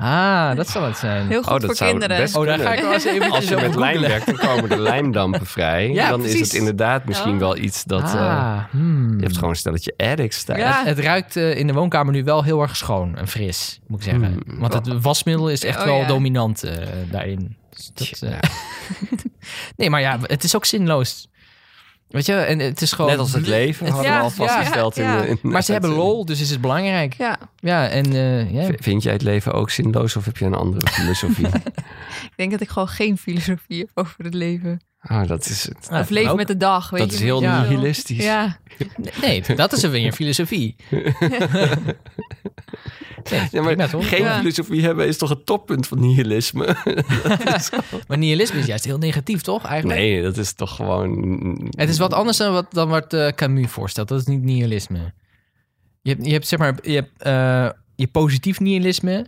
Ah, dat zal het zijn. Heel goed Oh, dat voor zou kinderen. best Oh, daar ga ik wel eens even Als je met lijm werkt, dan komen de <laughs> lijmdampen vrij. Ja, dan is het inderdaad misschien Oh. wel iets dat... eh, ah, hmm. je hebt gewoon een stelletje addicts thuis. Ja. Het ruikt eh, in de woonkamer nu wel heel erg schoon en fris, moet ik zeggen. Hmm. Want het wasmiddel is echt Oh, wel ja. dominant eh, daarin. Dus dat, eh, <laughs> nee, maar ja, het is ook zinloos. Weet je, en het is gewoon... Net als het leven hadden Ja, we al vastgesteld. ja, ja. In de, in de Maar ze hebben lol, dus is het belangrijk. Ja, Ja, en eh, Vind jij het leven ook zinloos of heb je een andere filosofie? <laughs> ik denk dat ik gewoon geen filosofie heb over het leven. Ah, dat is het. Of leven ook. met de dag, weet Dat je. is heel Ja. nihilistisch. Ja, <laughs> Nee, dat is er weer een filosofie. <laughs> Nee, Ja, maar prima, geen Ja. filosofie hebben is toch het toppunt van nihilisme? <laughs> Maar nihilisme is juist heel negatief, toch? Eigenlijk? Nee, dat is toch gewoon... Het is wat anders dan wat, dan wat eh, Camus voorstelt. Dat is niet nihilisme. Je hebt, je hebt zeg maar, je hebt eh, je positief nihilisme.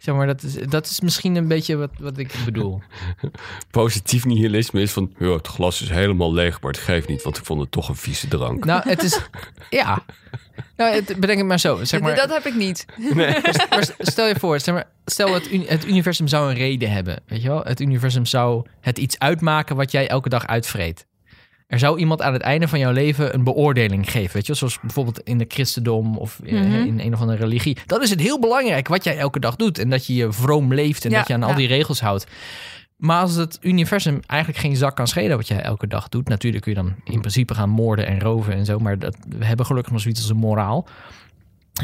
Zeg maar, dat is, dat is misschien een beetje wat, wat ik bedoel. <laughs> Positief nihilisme is van... Ja, het glas is helemaal leeg, maar het geeft niet... want ik vond het toch een vieze drank. Nou, het is... <laughs> Ja. Nou, het, bedenk het maar zo. Zeg maar, dat heb ik niet. <laughs> maar stel je voor, zeg maar, stel het, het universum zou een reden hebben. Weet je wel? Het universum zou het iets uitmaken wat jij elke dag uitvreet. Er zou iemand aan het einde van jouw leven een beoordeling geven. Weet je, zoals bijvoorbeeld in de christendom of eh, Mhm. in een of andere religie. Dan is het heel belangrijk wat jij elke dag doet. En dat je je vroom leeft en Ja, dat je aan al die regels houdt. Maar als het universum eigenlijk geen zak kan schelen wat jij elke dag doet. Natuurlijk kun je dan in principe gaan moorden en roven en zo. Maar dat, we hebben gelukkig nog zoiets als een moraal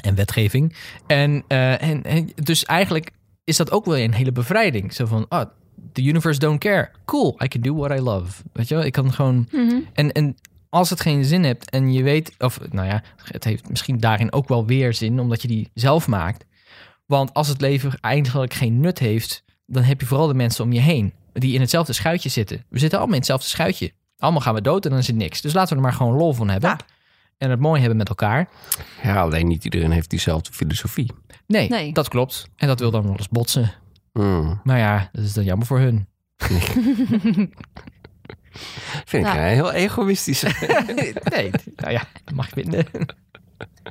en wetgeving. En, eh, en, en dus eigenlijk is dat ook wel een hele bevrijding. Zo van, ah, the universe don't care. Cool, I can do what I love. Weet je wel, ik kan gewoon... Mhm. En, en als het geen zin hebt en je weet... Of nou ja, het heeft misschien daarin ook wel weer zin... omdat je die zelf maakt. Want als het leven eigenlijk geen nut heeft... dan heb je vooral de mensen om je heen... die in hetzelfde schuitje zitten. We zitten allemaal in hetzelfde schuitje. Allemaal gaan we dood en dan is het niks. Dus laten we er maar gewoon lol van hebben. Ja. En het mooi hebben met elkaar. Ja, alleen niet iedereen heeft diezelfde filosofie. Nee, Nee. dat klopt. En dat wil dan wel eens botsen. Hmm. Maar ja, dat is dan jammer voor hun. <laughs> Vind ik eh, heel egoïstisch. <laughs> nee, nou ja, dat mag vinden. <laughs>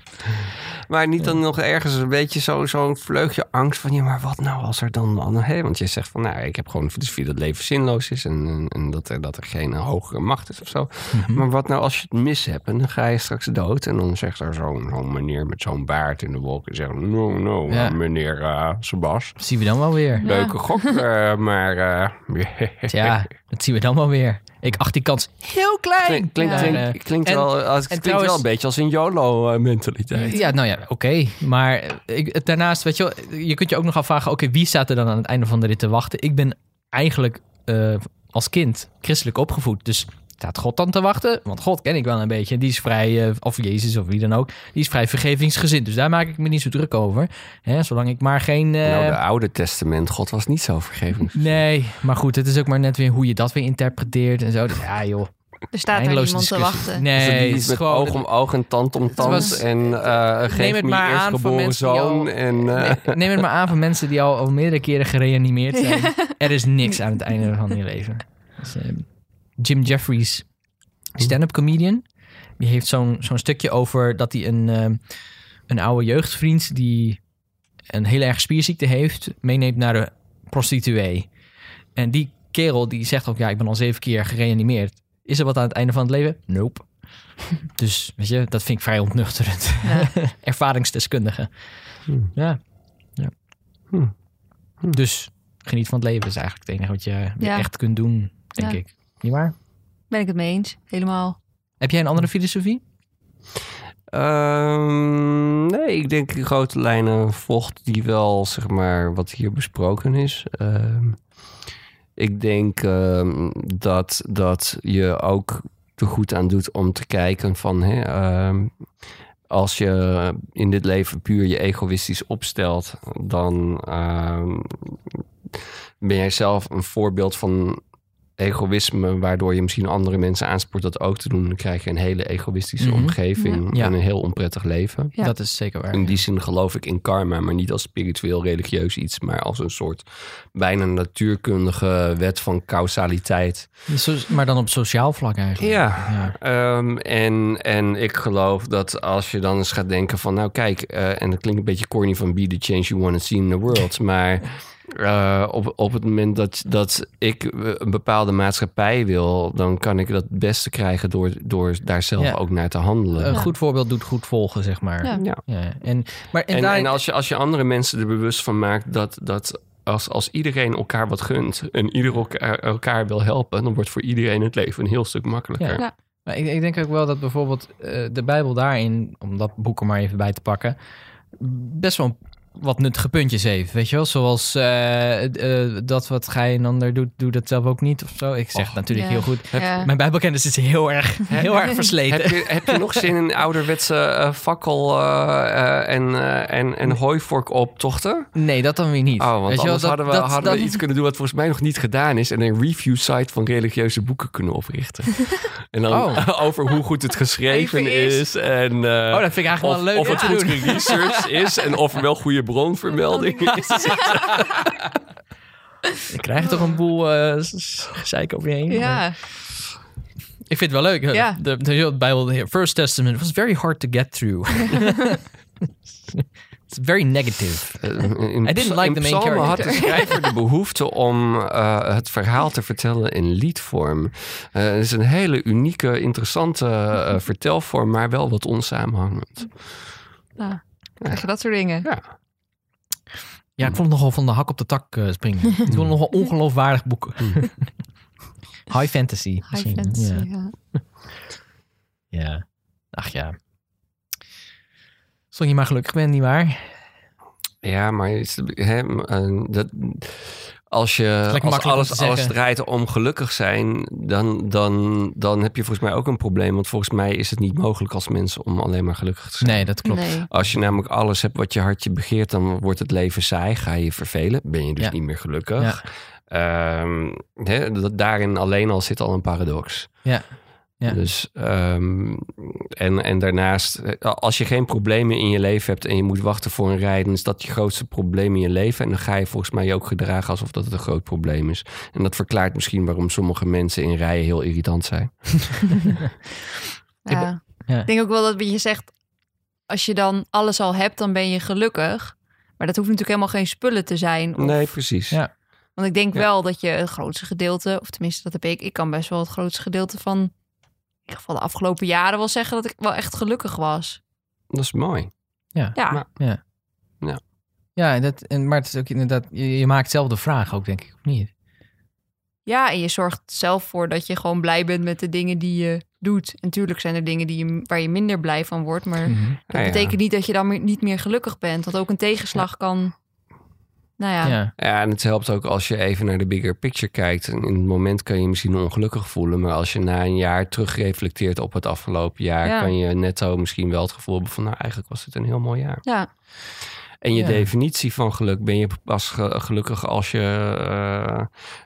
<laughs> maar niet dan nog ergens een beetje zo- zo'n vleugje angst van... ja, maar wat nou als er dan... dan hè? Want je zegt van, nou, ik heb gewoon de filosofie dat het leven zinloos is... en, en, en dat, er, dat er geen hogere macht is of zo. Maar wat nou als je het mis hebt en dan ga je straks dood... en dan zegt er zo'n zo'n meneer met zo'n baard in de wolken... en zegt, no, no, Ja. meneer eh Sebas... Dat zien we dan wel weer. Leuke gok, <laughs> eh, maar... eh, <laughs> Ja, dat zien we dan wel weer. Ik acht die kans heel klein. Klink- Klinkt, Ja. klinkt, Maar, eh, klinkt, en- wel, als, het klinkt trouwens- wel een beetje als een Ja, nou ja, oké. Maar ik, daarnaast, weet je wel, je kunt je ook nog afvragen... oké, wie staat er dan aan het einde van de rit te wachten? Ik ben eigenlijk eh, als kind christelijk opgevoed. Dus staat God dan te wachten? Want God ken ik wel een beetje. Die is vrij, eh, of Jezus of wie dan ook... die is vrij vergevingsgezind. Dus daar maak ik me niet zo druk over. Hè, zolang ik maar geen... eh, Nou, de Oude Testament, God was niet zo vergeving. Nee, maar goed, het is ook maar net weer hoe je dat weer interpreteert en zo. Dus ja, joh. Er staat er Eindeloze niemand te wachten. Nee, Dus die is met gewoon... oog om oog en tand om tand. was- en eh geef het me mensen die al- zoon. En, eh, Neem het maar aan van mensen die al, al meerdere keren gereanimeerd zijn. Er is niks aan het einde van je leven. Dus, eh, Jim Jeffries, stand-up comedian, die heeft zo'n zo'n stukje over dat hij een, eh, een oude jeugdvriend die een hele erg spierziekte heeft, meeneemt naar de prostituee. En die kerel die zegt ook, ja, ik ben al zeven keer gereanimeerd. Is er wat aan het einde van het leven? Nope. <laughs> Dus, weet je, dat vind ik vrij ontnuchterend. <laughs> Ervaringsdeskundige. Hmm. Ja. ja. Hmm. Dus geniet van het leven is eigenlijk het enige wat je Ja. echt kunt doen, denk Ja. ik. Niet waar? Ben ik het mee eens, helemaal. Heb jij een andere filosofie? Ehm, nee, ik denk in grote lijnen volgt die wel, zeg maar, wat hier besproken is. Ehm, ik denk ehm, dat, dat je ook er goed aan doet om te kijken van... Hè, ehm, als je in dit leven puur je egoïstisch opstelt... dan ehm, ben jij zelf een voorbeeld van egoïsme... waardoor je misschien andere mensen aanspoort dat ook te doen. Dan krijg je een hele egoïstische Mhm. omgeving Ja. en een heel onprettig leven. Ja. Dat is zeker waar. In die zin geloof ik in karma, maar niet als spiritueel religieus iets, maar als een soort bijna natuurkundige wet van causaliteit. Zo- maar dan op sociaal vlak eigenlijk. Ja. Ja. Ehm, en, en ik geloof dat als je dan eens gaat denken van, nou kijk, eh, en dat klinkt een beetje corny van be the change you want to see in the world, <laughs> maar eh, op, op het moment dat, dat ik een bepaalde maatschappij wil, dan kan ik dat het beste krijgen door, door daar zelf Ja. ook naar te handelen. Een goed voorbeeld doet goed volgen, zeg maar. Ja. ja. En, maar, en, En, daar- en als, je, als je andere mensen er bewust van maakt dat, dat als, als iedereen elkaar wat gunt en ieder elkaar, elkaar wil helpen, dan wordt voor iedereen het leven een heel stuk makkelijker. Ja. Ja. Maar ik, ik denk ook wel dat bijvoorbeeld eh, de Bijbel daarin, om dat boek er maar even bij te pakken, best wel wat nuttige puntjes heeft. Weet je wel, zoals eh, eh, dat wat gij een ander doet, doe dat zelf ook niet of zo. Ik zeg het natuurlijk Ja. heel goed. Ja. Mijn Bijbelkennis is heel erg, <laughs> heel erg versleten. Heb, je, heb je nog <laughs> zin in ouderwetse eh, fakkel eh, eh, en, eh, en, en hooivork optochten? Nee, dat dan weer niet. Oh, want Weet je wel, anders dat- hadden, we, dat- hadden we dat- iets kunnen doen wat volgens mij nog niet gedaan is. En een review site van religieuze boeken kunnen oprichten. <laughs> en dan Oh. over hoe goed het geschreven Even is. is. En, eh, Oh, dat vind ik eigenlijk of, wel leuk of het goed geresearched is en of er wel goede bronvermelding is. Dan <laughs> krijg toch een boel eh s- gezeik over je heen. Ja. Ik vind het wel leuk. Ja. De, de, de Bijbel, de First Testament was very hard to get through. <laughs> It's very negative. Eh, In, I didn't like in the main Psalmen had de character. schrijver de behoefte om eh, het verhaal te vertellen in liedvorm. Eh, het is een hele unieke, interessante eh, vertelvorm, maar wel wat onsamenhangend. Nou, krijg je dat soort dingen. Ja. Ja, ik vond het nogal van de hak op de tak eh, springen. <laughs> Ik vond het nogal ongeloofwaardig boek. <laughs> High fantasy. High misschien. fantasy, Ja. ja. <laughs> ja. Ach ja. Zolang je maar gelukkig bent, nietwaar? Ja, maar is- hè, eh, dat, als je als alles, alles draait om gelukkig zijn, dan, dan, dan heb je volgens mij ook een probleem. Want volgens mij is het niet mogelijk als mensen om alleen maar gelukkig te zijn. Nee, dat klopt. Nee. Als je namelijk alles hebt wat je hartje begeert, dan wordt het leven saai. Ga je vervelen. Ben je dus Ja. niet meer gelukkig. Ja. Ehm, dat, daarin alleen al zit al een paradox. Ja. Ja. Dus, ehm, en, en daarnaast, eh, als je geen problemen in je leven hebt en je moet wachten voor een rij, dan is dat je grootste probleem in je leven. En dan ga je volgens mij je ook gedragen alsof dat het een groot probleem is. En dat verklaart misschien waarom sommige mensen in rijen heel irritant zijn. <laughs> Ja. ja. Ik denk ook wel dat je zegt, als je dan alles al hebt, dan ben je gelukkig. Maar dat hoeft natuurlijk helemaal geen spullen te zijn. Of- Nee, precies. Ja. Want ik denk Ja. wel dat je het grootste gedeelte, of tenminste dat heb ik, ik kan best wel het grootste gedeelte van, ieder geval de afgelopen jaren wel zeggen dat ik wel echt gelukkig was. Dat is mooi. Ja, Maar- Ja, dat, en, maar het is ook inderdaad, je, je maakt zelf de vraag ook, denk ik, of niet? ja en je zorgt zelf voor dat je gewoon blij bent met de dingen die je doet. En natuurlijk zijn er dingen die je, waar je minder blij van wordt, maar Mhm. dat Ja, ja. betekent niet dat je dan meer- niet meer gelukkig bent. Dat ook een tegenslag kan, nou ja, Ja. Ja, en het helpt ook als je even naar de bigger picture kijkt. En in het moment kan je je misschien ongelukkig voelen. Maar als je na een jaar terugreflecteert op het afgelopen jaar... Ja. kan je netto misschien wel het gevoel hebben van... nou, eigenlijk was het een heel mooi jaar. ja, En je Ja. definitie van geluk... ben je pas ge- gelukkig als je eh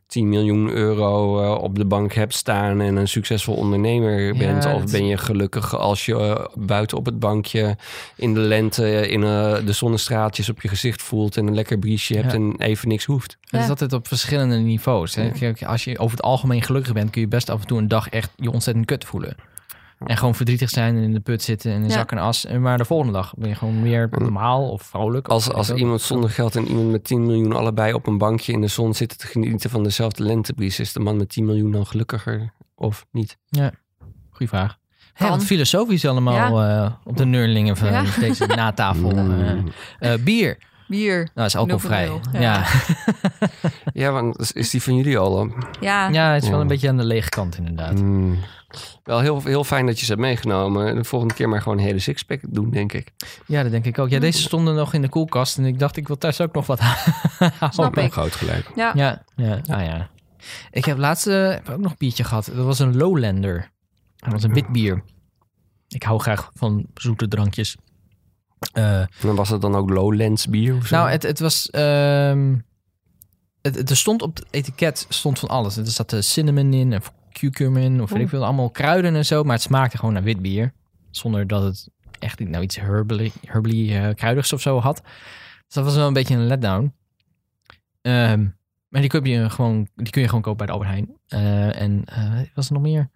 10 miljoen euro eh, op de bank hebt staan... en een succesvol ondernemer Ja, bent? Of dat- ben je gelukkig als je eh, buiten op het bankje... in de lente in de zonnestraaltjes op je gezicht voelt... en een lekker briesje hebt Ja. en even niks hoeft? Het is altijd op verschillende niveaus. Hè? Kijk, Als je over het algemeen gelukkig bent, kun je best af en toe een dag echt je ontzettend kut voelen. En gewoon verdrietig zijn en in de put zitten en in Ja. zak en as. En Maar de volgende dag ben je gewoon weer normaal of vrolijk. Als, als iemand zonder geld en iemand met 10 miljoen allebei op een bankje in de zon zitten te genieten van dezelfde lentebries, is de man met 10 miljoen dan gelukkiger of niet? Goeie vraag. Hè, Kan. wat filosofisch allemaal eh, op de neurlingen van Ja. deze natafel. Mm. <laughs> eh. Eh, bier. bier. Nou, is alcoholvrij. 0,0, Ja. ja. <laughs> Ja, want is- is die van jullie al? Ja, ja, het is wel Ja. een beetje aan de lege kant inderdaad. Hmm. Wel heel, heel fijn dat je ze hebt meegenomen. De volgende keer maar gewoon een hele sixpack doen, denk ik. Ja, dat denk ik ook. Ja, deze stonden nog in de koelkast en ik dacht, ik wil thuis ook nog wat <laughs> Snap houden. ik. Groot gelijk. ja. Ja, ja, ah ja. Ik heb laatst heb ook nog een biertje gehad. Dat was een Lowlander. Dat was een wit bier. Ik hou graag van zoete drankjes. Eh, En was het dan ook Lowlands bier of zo? nou, het, het was... ehm, het, het- er stond op het etiket stond van alles. Er zat eh, cinnamon in of curcumin of weet ik veel. Allemaal kruiden en zo. Maar het smaakte gewoon naar wit bier. Zonder dat het echt nou, iets herbally, herbally eh, kruidigs of zo had. Dus dat was wel een beetje een letdown. Ehm, maar die kun, je gewoon, die kun je gewoon kopen bij de Albert Heijn. Eh, en eh, was er nog meer?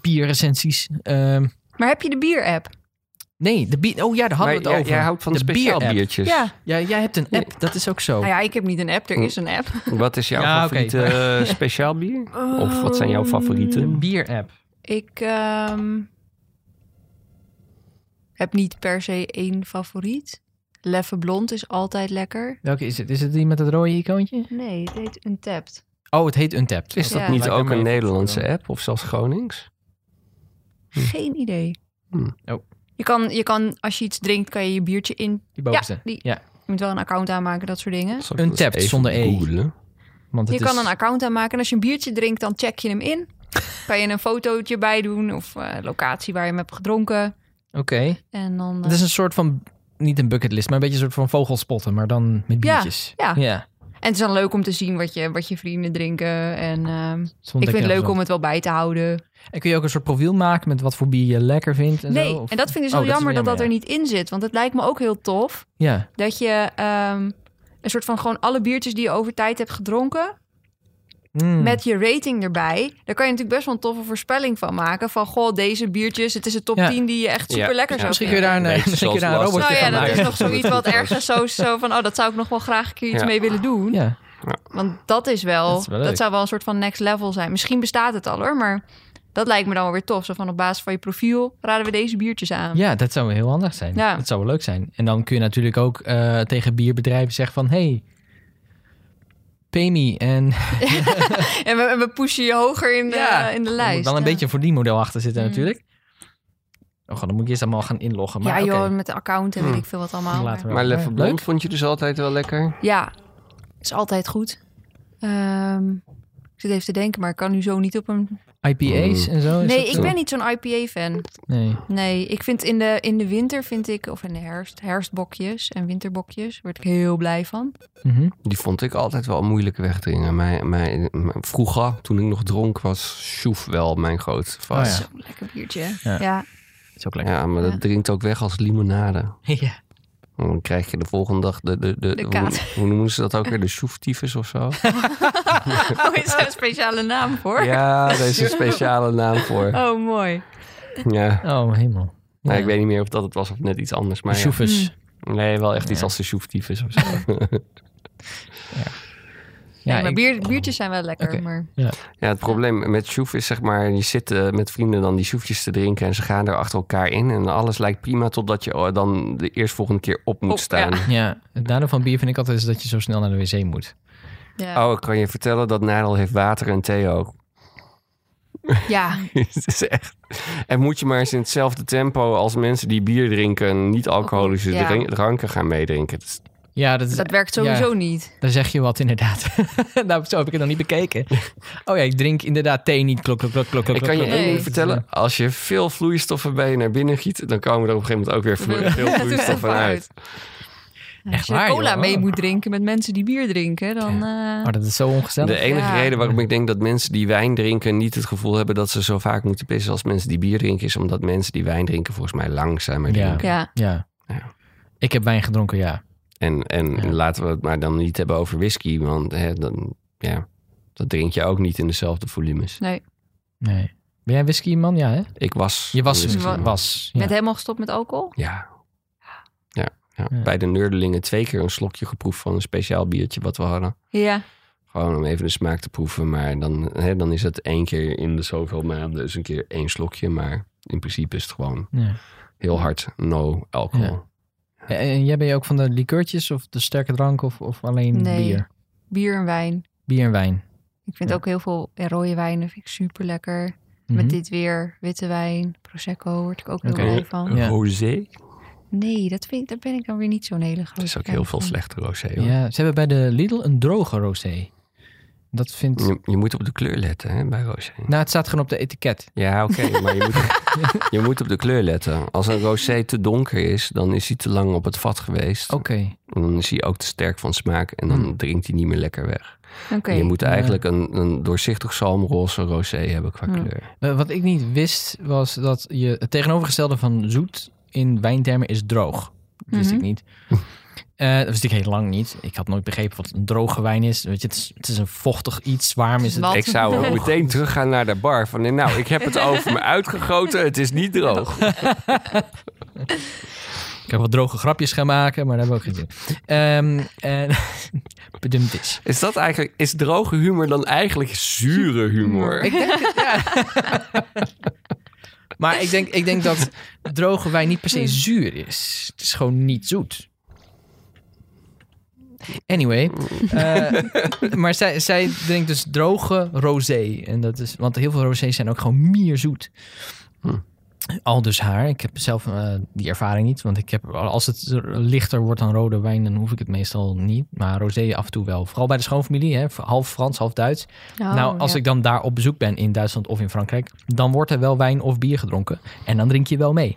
Bierrecensies. Ehm, Maar heb je de bier-app? Nee, de bier... Oh ja, daar hadden we het jij, over. jij houdt van de, de speciaal bier-app. biertjes. Ja. Ja, jij hebt een app. Dat is ook zo. Nou ja, ik heb niet een app. Er is een app. <laughs> Wat is jouw Ja, favoriete eh, speciaal bier? Of wat zijn jouw favorieten? Een bier-app. Ik ehm, heb niet per se één favoriet. Leffe Blond is altijd lekker. Welke is het? Is het die met het rode icoontje? Nee, het heet Untapped. Oh, het heet Untapped. Is dat Ja. niet ook een Nederlandse app of zelfs Gronings? Geen idee. Hmm. Oh. Je, kan, je kan, als je iets drinkt, kan je je biertje in. Die bovenste. die. Ja. Je moet wel een account aanmaken, dat soort dingen. Untapped, even zonder E. googlen? Want het Je is... kan een account aanmaken en als je een biertje drinkt, dan check je hem in. <laughs> kan je een fotootje bij doen of eh, locatie waar je hem hebt gedronken. Oké. En dan... Het is een soort van... Niet een bucketlist, maar een beetje een soort van vogelspotten. Maar dan met Ja, biertjes. ja. ja. Het is dan leuk om te zien wat je, wat je vrienden drinken. En ehm, ik vind het leuk om het wel bij te houden. En kun je ook een soort profiel maken met wat voor bier je lekker vindt en nee, zo? Of- en dat vind ik Oh, zo is wel jammer dat dat er niet in zit. Want het lijkt me ook heel tof Ja. dat je ehm, een soort van gewoon alle biertjes die je over tijd hebt gedronken... Mm. met je rating erbij. Daar kan je natuurlijk best wel een toffe voorspelling van maken. Van, goh, deze biertjes, het is de top Ja. 10 die je echt super lekker ja. zou Misschien kun je daar een, misschien <laughs> kun je daar een robotje Nou ja, dat maken. is nog zoiets wat <laughs> ergens zo, zo van... oh, dat zou ik nog wel graag een keer iets Ja. mee willen doen. Ja. Want dat is wel, Dat is wel zou wel een soort van next level zijn. Misschien bestaat het al hoor, maar dat lijkt me dan wel weer tof. Zo van op basis van je profiel raden we deze biertjes aan. ja, dat zou wel heel handig zijn. Ja. Dat zou wel leuk zijn. En dan kun je natuurlijk ook eh, tegen bierbedrijven zeggen van... Hey, pay me. En <laughs> En we, we pushen je hoger in de, Ja, in de er lijst. moet wel een ja. beetje voor die model achter zitten Mm. natuurlijk. Oh, god, dan moet ik eerst allemaal gaan inloggen. Maar ja, joh, met de account en weet Hmm. ik veel wat allemaal. Laten maar- Ja, Blond vond je dus altijd wel lekker? Ja, is altijd goed. Ehm, ik zit even te denken, maar ik kan nu zo niet op een... IPA's en zo? is Nee, ik zo? ben niet zo'n IPA-fan. Nee. Nee, ik vind in de, in de winter vind ik, of in de herfst, herfstbokjes en winterbokjes, word ik heel blij van. Mhm. Die vond ik altijd wel moeilijk wegdringen. Mijn, mijn, mijn- vroeger, toen ik nog dronk, was Sjoef wel mijn groot Oh ja. Zo'n lekker biertje. Ja. Ja. Dat is ook lekker. Ja, maar dat Ja. drinkt ook weg als limonade. <laughs> Ja. En Dan krijg je de volgende dag de... de, de, De hoe, noemen ze dat ook weer? De sjoeftyfus of zo? <laughs> Oh, is daar een speciale naam voor? Ja, daar is een speciale naam voor. Oh, mooi. Ja. Oh, hemel. Nou, Ja. ik weet niet meer of dat het was of net iets anders. Maar ja. Sjoefes. Nee, wel echt iets als de sjoeftyfus of zo. Ja, <laughs> nee, maar bier, biertjes zijn wel lekker, maar... Ja, het probleem met sjoef is zeg maar... je zit eh, met vrienden dan die sjoefjes te drinken... en ze gaan er achter elkaar in... en alles lijkt prima totdat je oh, dan de eerstvolgende keer op moet Op, staan. ja. Ja, het nadeel van bier vind ik altijd is dat je zo snel naar de wc moet. Ja. Oh, ik kan je vertellen dat Nadel heeft water en thee ook. ja. <laughs> het is echt... En moet je maar eens in hetzelfde tempo als mensen die bier drinken... niet-alcoholische Ja. dranken gaan meedrinken. Het is- Ja, dat, is, Dat werkt sowieso ja, niet. Dan zeg je wat inderdaad. <laughs> nou, zo heb ik het nog niet bekeken. <laughs> Oh ja, ik drink inderdaad thee niet. Klok, klok, klok, klok, klok. Ik kan je één ding vertellen. Als je veel vloeistoffen bij je naar binnen giet... dan komen er op een gegeven moment ook weer <laughs> veel vloeistoffen echt uit. Als Echt je waar, cola joh? mee moet drinken met mensen die bier drinken, dan... eh, Oh, dat is zo ongezellig. De enige Ja. reden waarom ik denk dat mensen die wijn drinken niet het gevoel hebben dat ze zo vaak moeten pissen als mensen die bier drinken, is omdat mensen die wijn drinken volgens mij langzamer Ja. drinken. ja. Ja. Ja. Ik heb wijn gedronken, ja. En, en Ja. laten we het maar dan niet hebben over whisky, want hè, dan, ja, dat drink je ook niet in dezelfde volumes. Nee. Nee. Ben jij whisky man? Ja, hè? Ik was. Je was whisky. Was. Ja. Met helemaal gestopt met alcohol? Ja. Ja, ja. Ja. Bij de Nerdelingen twee keer een slokje geproefd van een speciaal biertje wat we hadden. Ja. Gewoon om even de smaak te proeven. Maar dan, hè, dan is het één keer in de zoveel maanden dus een keer één slokje. Maar in principe is het gewoon Ja. heel hard no alcohol. En, jij ben je ook van de liqueurtjes of de sterke drank of, of alleen Nee. bier? Bier en wijn. Bier en wijn. Ik vind Ja. ook heel veel rode wijnen vind ik super lekker. Mhm. Met dit weer, witte wijn, prosecco, word ik ook heel blij van. Ja. Rosé? Nee, dat vind, daar ben ik dan weer niet zo'n hele grote Er is ook heel veel slechte rosé. hoor. Ja, ze hebben bij de Lidl een droge rosé. Dat vindt... Je, je moet op de kleur letten hè, bij rosé. Nou, het staat gewoon op de etiket. Ja, oké, <laughs> maar je moet, je moet op de kleur letten. Als een rosé te donker is, dan is hij te lang op het vat geweest. Oké. En dan is hij ook te sterk van smaak en dan Hmm. drinkt hij niet meer lekker weg. Oké. Je moet eigenlijk een, een doorzichtig zalmroze rosé hebben qua Hmm. kleur. Eh, Wat ik niet wist, was dat je het tegenovergestelde van zoet in wijntermen is droog. Dat wist Mhm. ik niet. <laughs> Eh, dat wist ik heel lang niet. Ik had nooit begrepen wat een droge wijn is. Weet je, het is, het is een vochtig iets. Waarom is het... Wat? Ik zou meteen teruggaan naar de bar. Van, nou, ik heb het over me uitgegoten. Het is niet droog. Ik heb wat droge grapjes gaan maken, maar daar hebben we ook geen zin in. Ehm, en... <laughs> Bedumpt is. Is dat eigenlijk, is droge humor dan eigenlijk zure humor? Ik denk het, ja. maar ik denk, ik denk dat droge wijn niet per se zuur is. Het is gewoon niet zoet. Anyway, eh, <laughs> maar zij, zij drinkt dus droge rosé. En dat is, want heel veel rosés zijn ook gewoon mierzoet. Hm. Al dus haar. Ik heb zelf eh, die ervaring niet. Want ik heb, als het lichter wordt dan rode wijn, dan hoef ik het meestal niet. Maar rosé af en toe wel. Vooral bij de schoonfamilie, hè, half Frans, half Duits. Oh, nou, als ja. ik dan daar op bezoek ben in Duitsland of in Frankrijk, dan wordt er wel wijn of bier gedronken. En dan drink je wel mee.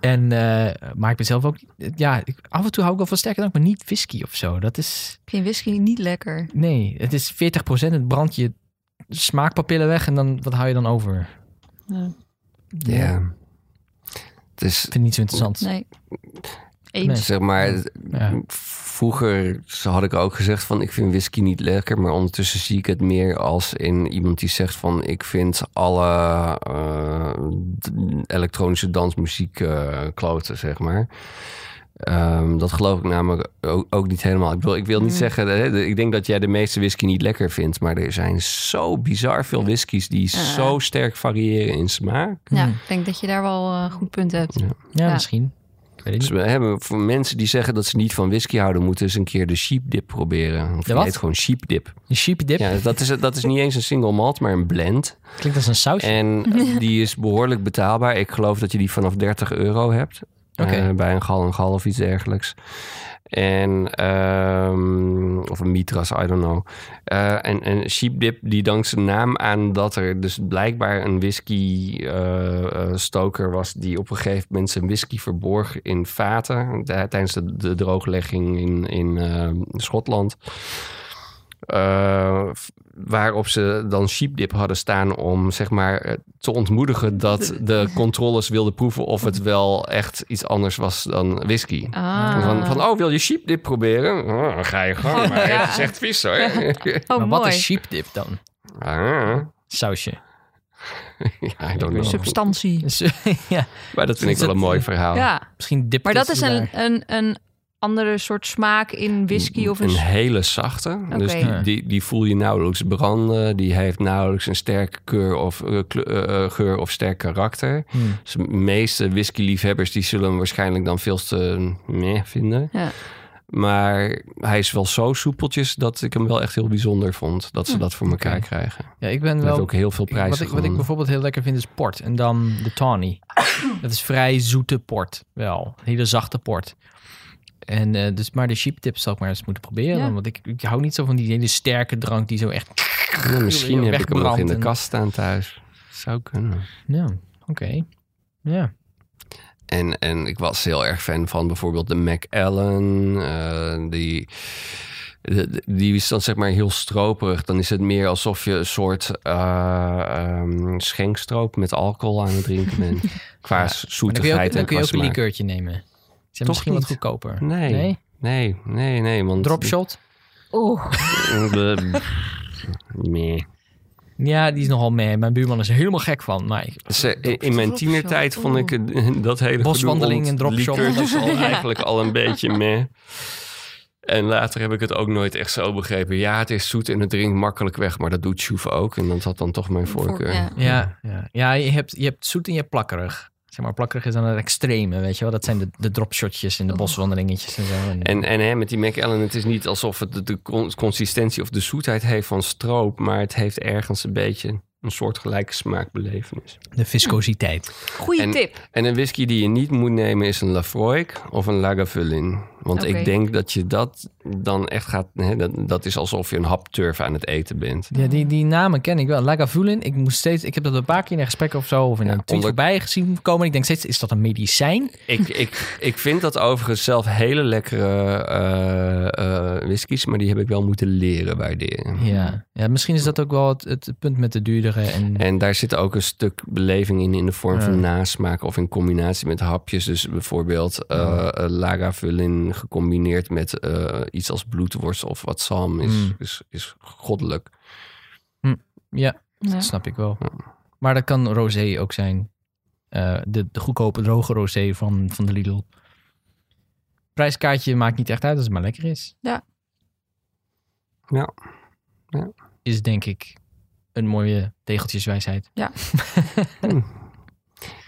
En, eh, maar ik ben zelf ook, ja, ik, af en toe hou ik wel van sterke drank, maar niet whisky of zo. Dat is, Ik vind whisky niet lekker. nee, het is 40%, het brandt je smaakpapillen weg en dan, wat hou je dan over? Ja. Ja. Het is, Ik vind het niet zo interessant. Nee. Eens. Zeg maar, Ja. vroeger had ik ook gezegd van ik vind whisky niet lekker, maar ondertussen zie ik het meer als in iemand die zegt van ik vind alle eh, elektronische dansmuziek eh, kloten, zeg maar. Ehm, dat geloof ik namelijk ook, ook niet helemaal. Ik wil, ik wil niet Mm. zeggen, hè, ik denk dat jij de meeste whisky niet lekker vindt, maar er zijn zo bizar veel whiskies die Ja. zo sterk variëren in smaak. Ja, Hm. ik denk dat je daar wel een goed punt hebt. Ja, Ja. misschien. Dus we hebben voor mensen die zeggen dat ze niet van whisky houden, moeten eens een keer de sheep dip proberen. Of De wat? heet gewoon sheep dip. Een sheep dip Ja, dat is, dat is niet eens een single malt, maar een blend. klinkt als een sausje. En <laughs> die is behoorlijk betaalbaar. Ik geloof dat je die vanaf 30 euro hebt. Eh, bij een gal en gal of iets dergelijks. En, ehm, of een mitras, I don't know. Eh, en, en sheep dip, die dankt zijn naam aan dat er dus blijkbaar een whisky eh, stoker was... die op een gegeven moment zijn whisky verborg in vaten... tijdens de, drooglegging in, in eh, Schotland. Eh, waarop ze dan sheepdip hadden staan om zeg maar eh, te ontmoedigen dat de <laughs> controles wilden proeven of het wel echt iets anders was dan whisky. Ah. Van, van, oh, wil je sheepdip proberen? Oh, dan ga je gang, <laughs> maar Ja. het is echt vies hoor. <laughs> Oh, maar wat mooi. is sheep dip dan? ah, Sausje. ja, I don't know. Substantie. Ja, Maar dat vind ik wel een mooi verhaal. Ja, misschien dip maar dat is een, een, een andere soort smaak in whisky of een... Een hele zachte. Dus die, die, die voel je nauwelijks branden. Die heeft nauwelijks een sterke keur of, eh, kleur- eh, eh, geur of sterk karakter. Hmm. Dus de meeste whisky-liefhebbers die zullen hem waarschijnlijk dan veel te meh vinden. Ja. Maar hij is wel zo soepeltjes dat ik hem wel echt heel bijzonder vond. Dat ze Hm. dat voor elkaar krijgen. Ja, ik ben wel ook heel veel Ik- prijzen wat, ik, wat ik gewonnen. bijvoorbeeld heel lekker vind is port. En dan de tawny. <coughs> dat is vrij zoete port. Wel, hele zachte port. En eh, dus maar de sheep tips zal ik maar eens moeten proberen. Ja. Want ik, ik hou niet zo van die hele sterke drank die zo echt... Ja, misschien heb ik hem nog in de en- kast staan thuis. Zou kunnen. Ja, oké. Ja. En, en ik was heel erg fan van bijvoorbeeld de Macallan. eh die, die is dan zeg maar heel stroperig. Dan is het meer alsof je een soort eh, ehm, schenkstroop met alcohol aan het drinken bent. <laughs> Qua Ja, Maar dan kun je zoetigheid ook, dan en kun je qua ook een likeurtje nemen. Ze zijn Toch misschien wat niet. goedkoper. Nee. Nee? Nee, nee, nee. Want Dropshot? Oeh. <laughs> Nee. Ja, die is nogal mee. Mijn buurman is er helemaal gek van. Maar ik, Ze- in- mijn tienertijd vond ik het- <laughs> dat hele Boswandeling en al <laughs> Ja. eigenlijk al een beetje meh. En later heb ik het ook nooit echt zo begrepen. Ja, het is zoet en het drinkt makkelijk weg, maar dat doet Sjoef ook. En dat had dan toch mijn voorkeur. Ja. ja, ja. ja je, hebt, je hebt zoet en je hebt plakkerig. Zeg maar, plakkerig is dan het extreme, weet je wel. Dat zijn de, de dropshotjes en de boswandelingetjes en zo. En, En, en hè, met die McAllen, het is niet alsof het de, de con- consistentie of de zoetheid heeft van stroop, maar het heeft ergens een beetje een soortgelijke smaakbelevenis. de viscositeit. Goeie En- tip. En een whisky die je niet moet nemen is een Lafroig of een Lagavulin. Want ik denk dat je dat dan echt gaat... Hè, dat, dat is alsof je een hapturf aan het eten bent. Ja, die, die namen ken ik wel. Lagavulin, ik moest steeds, ik heb dat een paar keer in een gesprek of zo, of in Ja, een tweet onder- voorbij gezien komen. Ik denk steeds, is dat een medicijn? Ik, ik, ik vind dat overigens zelf hele lekkere eh, eh, whiskies, maar die heb ik wel moeten leren waarderen. Ja. ja, misschien is dat ook wel het, het punt met de duurdere. En, En daar zit ook een stuk beleving in, in de vorm van nasmaak of in combinatie met hapjes. Dus bijvoorbeeld eh eh, Gecombineerd met eh, iets als bloedworst of wat zalm is, Mm. is, is goddelijk. ja, Ja. dat snap ik wel. Ja. Maar dat kan rosé ook zijn. Eh, de, de goedkope droge rosé van, van de Lidl. Prijskaartje maakt niet echt uit als het maar lekker is. Ja. Is denk ik een mooie tegeltjeswijsheid. <laughs>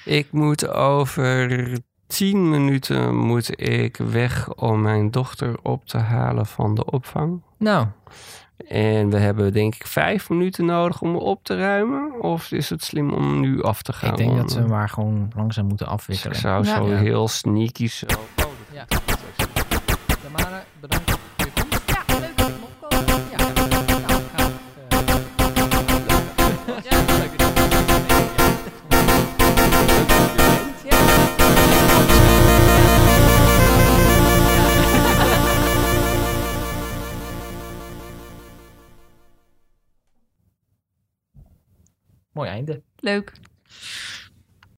Ik moet over tien minuten moet ik weg om mijn dochter op te halen van de opvang. Nou, En we hebben denk ik vijf minuten nodig om op te ruimen. Of is het slim om nu af te gaan? ik denk dat Want, we eh, maar gewoon langzaam moeten Ik afwikkelen. zou Ja. zo Ja. heel sneaky zo... Ja. Tamara, bedankt Mooi einde. Leuk.